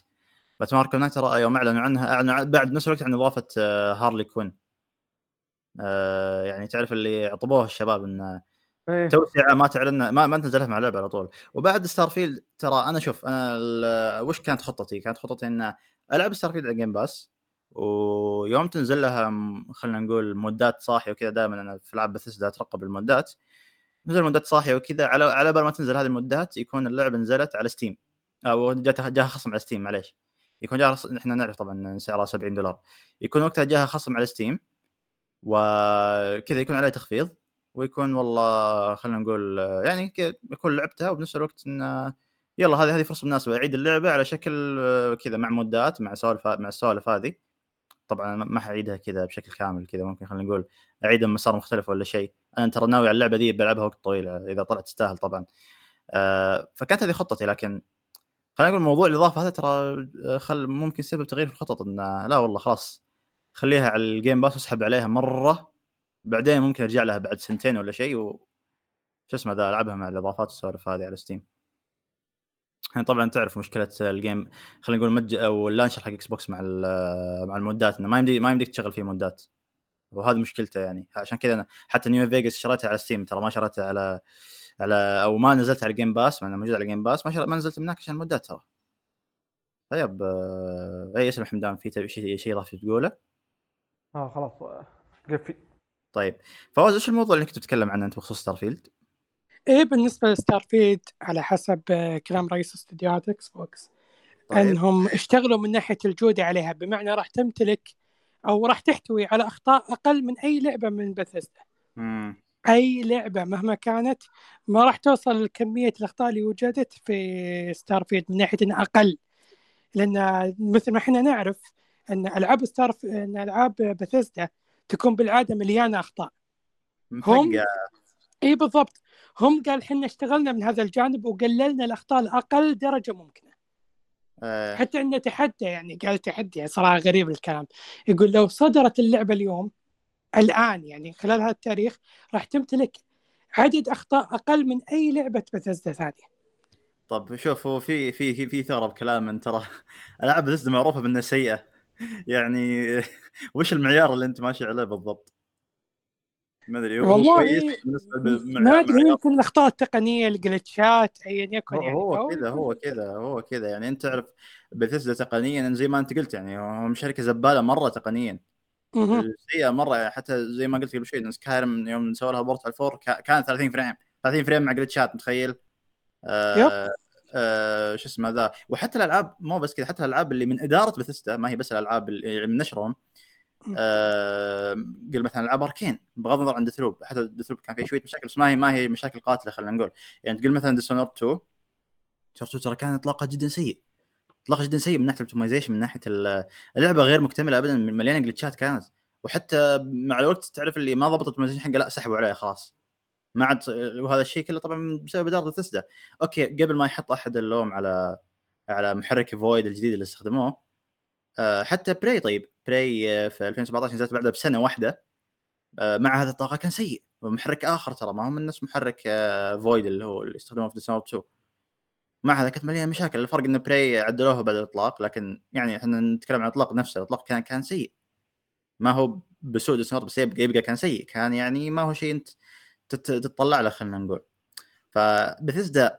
Batman Arkham Knight ترى يوم أعلنوا عنها أعلنوا بعد نفس الوقت عن إضافة Harley Quinn آه يعني تعرف اللي عقبوه الشباب انه إيه. توسعة ما تعلن ما ما نزلها مع اللعبه على طول. وبعد Starfield ترى أنا شوف أنا وش كانت خطتي؟ كانت خطتي إن ألعب Starfield على Game Pass ويوم تنزل لها خلينا نقول مودات صاحية وكذا دائما أنا في العاب بثزدا أترقب المودات. نزل مودات صاحية وكذا على على بال ما تنزل هذه المودات يكون اللعبة نزلت على Steam أو جاتها جاها خصم على Steam معليش. يكون جاها إحنا نعرف طبعا سعرها 70 دولار. يكون وقتها جاها خصم على Steam وكذا يكون عليه تخفيض. ويكون والله خلينا نقول يعني يكون لعبتها وبنفس الوقت انه يلا هذه هذه فرصة مناسبة. أعيد اللعبة على شكل كذا مع مودات مع سوالف مع السوالف هذه. طبعا ما حعيدها كذا بشكل كامل كذا ممكن خلينا نقول اعيدها مسار مختلف ولا شيء. أنا ترى ناوي على اللعبة دي بلعبها وقت طويل إذا طلعت تستاهل طبعا. آه فكانت هذه خطتي لكن خلينا نقول موضوع الإضافة هذا ترى خل ممكن سبب تغيير في الخطط إنه لا والله خلاص خليها على ال Game Pass واسحب عليها مرة بعدين ممكن أرجع لها بعد سنتين ولا شيء و شو اسمه ذا ألعبها مع الإضافات والسوالف هذه على Steam يعني طبعا تعرف مشكلة ال game خلينا نقول مج أو ال launcher حق Xbox مع مع المودات إنه ما يمدي ما يمديك تشغل فيه مودات. وهذه مشكلته يعني. عشان كذا أنا حتى New Vegas شريتها على Steam ترى ما شريتها على على أو ما نزلت على Game Pass مع موجود على Game Pass ما, ما نزلت من هناك عشان المودات ترى. طيب آه، أي قسم حمدان؟ في شيء شيء إضافي تقوله؟ آه خلاص قفي طيب فواز إيش الموضوع اللي كنت تتكلم عنه أنت بخصوص Starfield؟ إيه بالنسبة ل Starfield على حسب كلام رئيس استديوهات Xbox طيب. أنهم اشتغلوا من ناحية الجودة عليها بمعنى راح تمتلك أو راح تحتوي على أخطاء أقل من أي لعبة من بثزدا أي لعبة مهما كانت ما راح توصل لكمية الأخطاء اللي وجدت في Starfield من ناحية إنها أقل. لأن مثل ما إحنا نعرف أن ألعاب ستار أن ألعاب بثزدا تكون بالعادة مليانة أخطاء. هم اي بالضبط. هم قال إحنا اشتغلنا من هذا الجانب وقللنا الأخطاء لأقل درجة ممكنة. أه. حتى عنده تحدى يعني قال تحدي صراحة غريب الكلام. يقول لو صدرت اللعبة اليوم الآن يعني خلال هذا التاريخ راح تمتلك عدد أخطاء أقل من أي لعبة بثزدا ثانية. طب شوف هو في في في في ثورة بكلام من ترى. ألعاب بثزدا معروفة بأنها سيئة. يعني وش المعيار اللي أنت ماشي عليه بالضبط؟ ما أدري هو كويس ما أدري يمكن الأخطاء التقنية الجلتشات ايا يكن يعني هو كذا هو كذا هو كذا. يعني أنت تعرف بثزدا تقنيا زي ما أنت قلت يعني هم شركه زبالة مرة تقنيا. سيئه مرة حتى زي ما قلت قبل شوي سكايرم يوم سووا لها بورت على الفور كان 30 frame 30 frame مع جلتشات متخيل؟ آه آه شو اسمه ذا؟ وحتى الألعاب مو بس كذا حتى الألعاب اللي من إدارة بثستا ما هي بس الألعاب اللي من نشرهم قل مثلا العاب Arkane بغض النظر عن Deathloop حتى Deathloop كان فيه شوية مشاكل بس ما هي ما هي مشاكل قاتلة خلينا نقول. يعني تقول مثلا Dishonored 2 ترى كان اطلاقها جدا سيء. اطلاقها جدا سيء من ناحية ال optimization من ناحية اللعبة غير مكتملة ابدا مليانه جلتشات كانت. وحتى مع الوقت تعرف اللي ما ضبطت ال optimization حقه لا سحبوا عليه خلاص. ما عاد وهذا الشيء كله طبعا بسبب إدارة Bethesda okay قبل ما يحط أحد اللوم على على محرك Void الجديد اللي استخدموه آه، حتى Prey طيب. Prey آه، في 2017 نزلت بعدها بسنة واحدة. آه، مع هذا الطاقة كان سيء. ومحرك آخر ترى ما هو من نفس محرك Void اللي هو اللي استخدموه في Dishonored 2 مع هذا كانت مليانة مشاكل. الفرق إن Prey عدلوها بعد الإطلاق لكن يعني إحنا نتكلم عن الإطلاق نفسه. الإطلاق كان كان سيء. ما هو بسوء ديسنوب بس يبقى, يبقى كان سيء. كان يعني ما هو شيء أنت تطلع له خلينا نقول. فبثزدا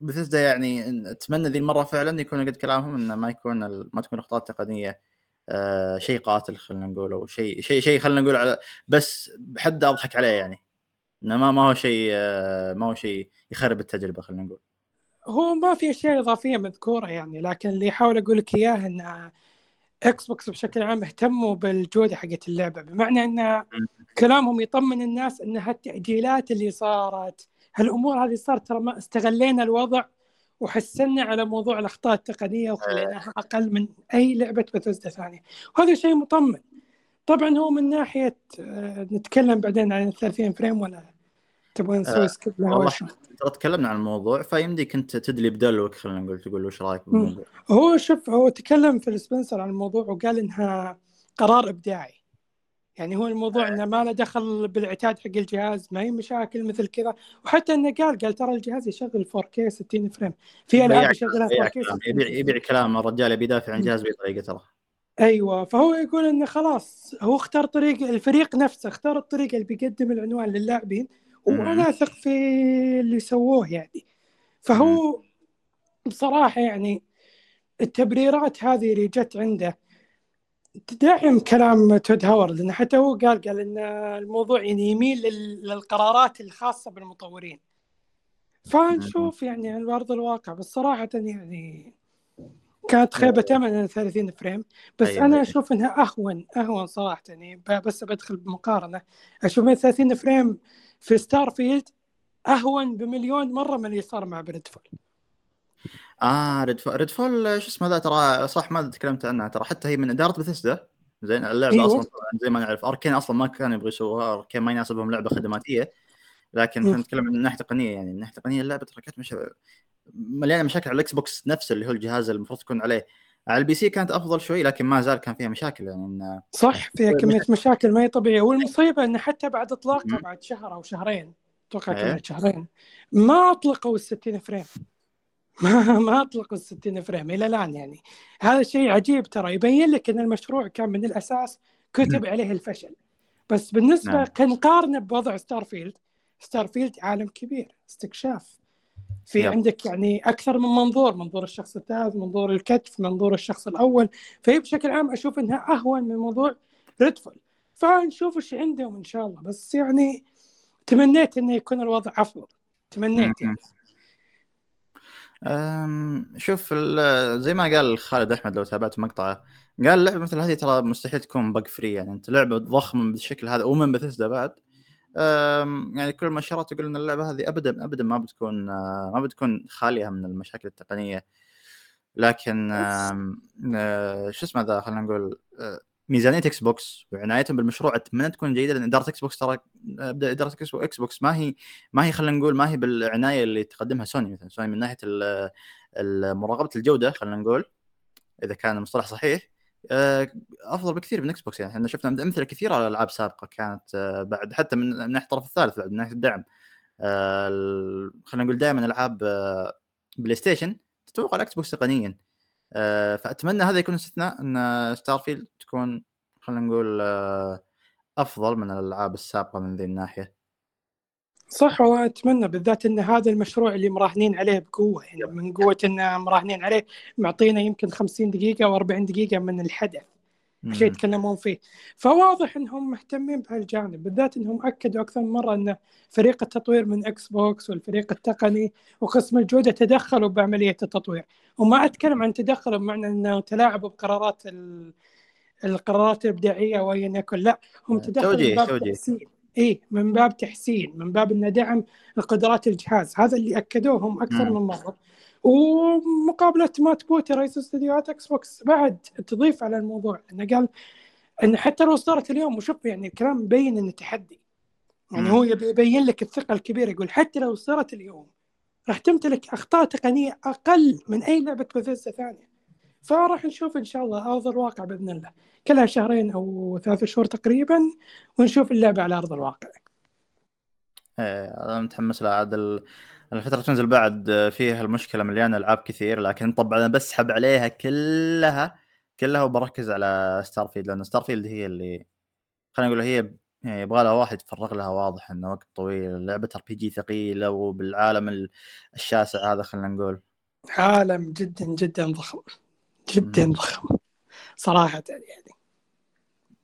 بثزدا يعني أتمنى ذي المرة فعلا يكون قد كلامهم إنه ما يكون ما تكون اخطاء تقنيه آه شيء قاتل خلينا نقول أو شيء شيء شيء خلينا نقول على بس بحد أضحك عليه يعني. إنه ما ما هو شيء آه ما هو شيء يخرب التجربة خلينا نقول. هو ما في أشياء إضافية مذكورة يعني لكن اللي احاول أقول لك إياه إن Xbox بشكل عام اهتموا بالجودة حقت اللعبة. بمعنى إن كلامهم يطمن الناس إن هالتاجيلات اللي صارت هالأمور هذه صارت ترى ما استغلينا الوضع وحسنا على موضوع الأخطاء التقنية وخليناها أقل من أي لعبة بثوزدا ثانية. وهذا شيء مطمن. طبعا هو من ناحية آه، نتكلم بعدين عن 30 frame ولا تبغون نسوي skip لها والله ترى تكلمنا عن الموضوع فيمديك انت تدلي بدلوك خلينا نقول تقول وش رأيك بالموضوع؟ هو شوف هو تكلم في السبنسر عن الموضوع وقال إنها قرار إبداعي. يعني هو الموضوع إنه ما له دخل بالعتاد حق الجهاز ما هي مشاكل مثل كذا. وحتى إنه قال قال ترى الجهاز يشغل 4K 60 فريم. في ألعاب يشغلها 4K يبيع يبيع كلام الرجال يبي يدافع عن جهاز بطريقه ترى أيوه فهو يقول إنه خلاص هو اختار طريق الفريق نفسه اختار الطريقة اللي بيقدم العنوان للاعبين وأنا أثق في اللي سووه يعني. فهو بصراحة يعني التبريرات هذه اللي جت عنده تدعم كلام تود هاورد لأنه حتى هو قال قال إن الموضوع يعني يميل للقرارات الخاصة بالمطورين. فنشوف يعني على أرض الواقع بس صراحة يعني كانت خيبة امل 30 فريم. بس أيوة. أنا أشوف إنها أهون أهون صراحة يعني. بس بدخل بمقارنة. أشوف إن 30 frame في Starfield أهون بمليون مرة من اللي صار مع ب Redfall آه Redfall Redfall شو اسمه ذا ترى صح ما تكلمت عنها ترى حتى هي من اداره بثسدا زين اللعبة أيوة. أصلا زي ما نعرف Arkane أصلا ما كانوا يبغوا يسووها Arkane ما يناسبهم لعبة خدماتية. لكن إحنا نتكلم من ناحية تقنية يعني من ناحية تقنية اللعبة ترى كانت مش مليانة مشاكل على ال Xbox نفسه اللي هو الجهاز اللي المفروض تكون عليه. على ال PC كانت أفضل شوي لكن ما زال كان فيها مشاكل يعني إن صح فيها كمية مشاكل ما هي طبيعية. والمصيبة انه حتى بعد إطلاقها بعد شهر أو شهرين أتوقع إيه. كانت شهرين ما أطلقوا ال 60 frame. ما ما اطلقوا ال 60 frame إلى الآن يعني. هذا شيء عجيب ترى. يبين لك إن المشروع كان من الأساس كتب عليه الفشل. بس بالنسبة نعم. كنقارنه بوضع Starfield Starfield عالم كبير استكشاف. في yep. عندك يعني أكثر من منظور منظور الشخص الثالث منظور الكتف منظور الشخص الأول. فهي بشكل عام أشوف إنها أهون من موضوع Redfall فنشوف إيش عندهم إن شاء الله. بس يعني تمنيت إنه يكون الوضع أفضل. تمنيت يعني. شوف زي ما قال خالد أحمد لو تابعت مقطعه قال لعبة مثل هذه ترى مستحيل تكون bug free يعني أنت لعبة ضخمة بالشكل هذا ومن بثزدا بعد. يعني كل المؤشرات تقول إن اللعبة هذه ابدا ابدا ما بتكون ما بتكون خالية من المشاكل التقنية. لكن آه، شو اسمه ذا خلينا نقول آه، ميزانية Xbox وعنايتهم بالمشروع أتمنى تكون جيدة لأن إدارة Xbox ترى إدارة Xbox ما هي ما هي خلينا نقول ما هي بالعناية اللي تقدمها سوني مثلا. سوني من ناحية مراقبة الجودة خلينا نقول إذا كان المصطلح صحيح آه، أفضل بكثير من Xbox يعني. إحنا شفنا أمثلة كثيرة على العاب سابقة كانت آه، بعد حتى من ناحية الطرف الثالث بعد من ناحية الدعم. آه، خلينا نقول دائما ألعاب PlayStation تتفوق على Xbox تقنيا فأتمنى هذا يكون استثناء إن Starfield تكون خلينا نقول أفضل من الألعاب السابقة من ذي الناحية. صح وأتمنى بالذات إن هذا المشروع اللي مراهنين عليه بقوة يعني من قوة إن مراهنين عليه معطينا يمكن 50 دقيقة أو 40 دقيقة من الحدث. عشان يتكلمون فيه. فواضح إنهم مهتمين بهالجانب بالذات إنهم أكدوا أكثر من مرة إن فريق التطوير من Xbox والفريق التقني وقسم الجودة تدخلوا بعملية التطوير. وما أتكلم عن تدخلوا بمعنى انه تلاعبوا بقرارات القرارات الإبداعية وايا يكن لا هم تدخلوا توجيه توجيه. إي من باب تحسين من باب انه دعم قدرات الجهاز. هذا اللي اكدوهم أكثر من مرة. ومقابلة Matt Booty رئيس استديوهات Xbox بعد تضيف على الموضوع. إنه قال إن حتى لو صارت اليوم وشوف يعني الكلام مبين إنه تحدي. يعني هو يبين لك الثقة الكبيرة يقول حتى لو صارت اليوم راح تمتلك أخطاء تقنية أقل من أي لعبة بثيستا ثانية. فراح نشوف إن شاء الله أرض الواقع بإذن الله. كلها شهرين أو ثلاث شهور تقريبا ونشوف اللعبة على أرض الواقع. إيه أنا متحمس لها عاد الفترة تنزل بعد فيها المشكلة مليانة ألعاب كثير لكن طبعا أنا بسحب عليها كلها كلها وبركز على Starfield لأن Starfield هي اللي خلينا نقول هي يعني يبغى لها واحد يتفرغ لها واضح انه وقت طويل. لعبة RPG ثقيلة وبالعالم الشاسع هذا خلينا نقول. عالم جدا جدا ضخم جدا ضخم صراحة يعني.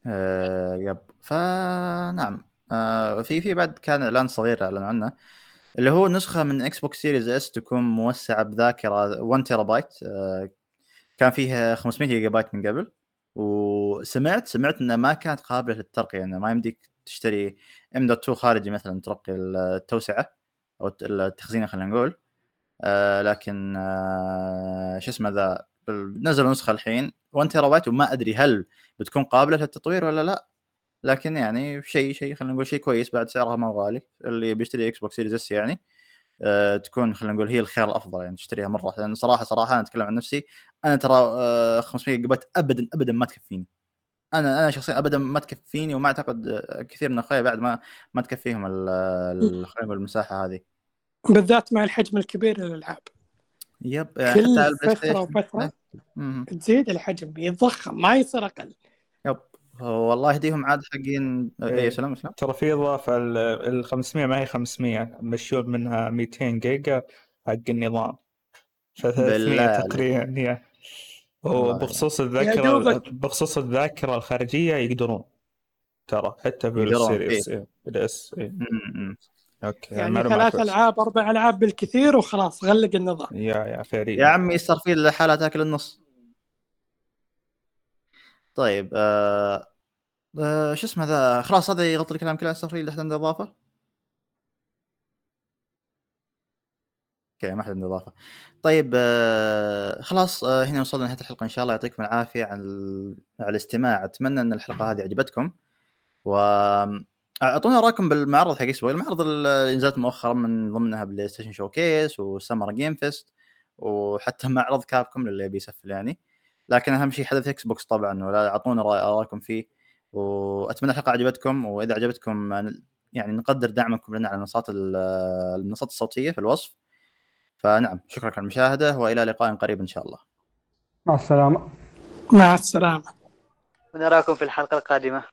آه yep. فنعم. آه في في بعد كان إعلان صغير اعلن عنه. اللي هو نسخة من Xbox Series S تكون موسعة بذاكرة 1 تيرا بايت كان فيها 500 جيجا بايت من قبل. وسمعت سمعت إنها ما كانت قابلة للترقية انه ما يمديك تشتري M dot 2 خارجي مثلا ترقي التوسعة أو التخزين خلينا نقول. آه لكن آه شو اسمه ذا نزلوا نسخه الحين 1 تيرا بايت وما أدري هل بتكون قابلة للتطوير ولا لا. لكن يعني شيء شيء خلينا نقول شيء كويس بعد سعرها ما غالي اللي بيشتري Xbox Series S يعني. أه تكون خلينا نقول هي الخيار الأفضل يعني تشتريها مرة. لأن صراحة صراحة أنا أتكلم عن نفسي أنا ترى أه 500 جيجا بايت ابدا ابدا ما تكفيني. أنا أنا شخصيا ابدا ما تكفيني وما أعتقد كثير من اخوياي بعد ما ما تكفيهم خلينا نقول المساحة هذه. بالذات مع الحجم الكبير للألعاب. يب كل فترة وفترة تزيد الحجم يتضخم ما يصير أقل. والله يهديهم عاد حقين اي إيه، سلام سلام. ترى في إضافة ال 500 ما هي 500 مشون منها 200 جيجا حق النظام. ف 300 تقريبا وبخصوص الذاكرة بخصوص الذاكرة الخارجية يقدرون ترى حتى بال Series إيه. بال S إيه. okay يعني ثلاث ألعاب أربع ألعاب بالكثير وخلاص غلق النظام. يا يا فيري. يا عمي صار في الحالة تاكل النص. طيب آه... آه... شو اسمه ذا خلاص هذا يغطي الكلام كله استغفر الله عنده إضافة. okay ما حد عنده إضافة. طيب آه... خلاص آه... هنا وصلنا لنهاية الحلقة إن شاء الله. يعطيكم العافية على, على الاستماع. أتمنى أن الحلقة هذه عجبتكم. و اعطونا رأيكم بالمعرض حق اكسبو المعرض اللي نزلت مؤخرا من ضمنها PlayStation Showcase و Summer Game Fest وحتى معرض Capcom للي بيسفل يعني. لكن أهم شيء حدث Xbox طبعا ولا اعطونا رايكم فيه. وأتمنى الحلقة عجبتكم وإذا عجبتكم يعني نقدر دعمكم لنا على المنصات المنصات الصوتية في الوصف. فنعم شكرا على المشاهدة وإلى لقاء قريب إن شاء الله. مع السلامة. مع السلامة. ونراكم في الحلقة القادمة.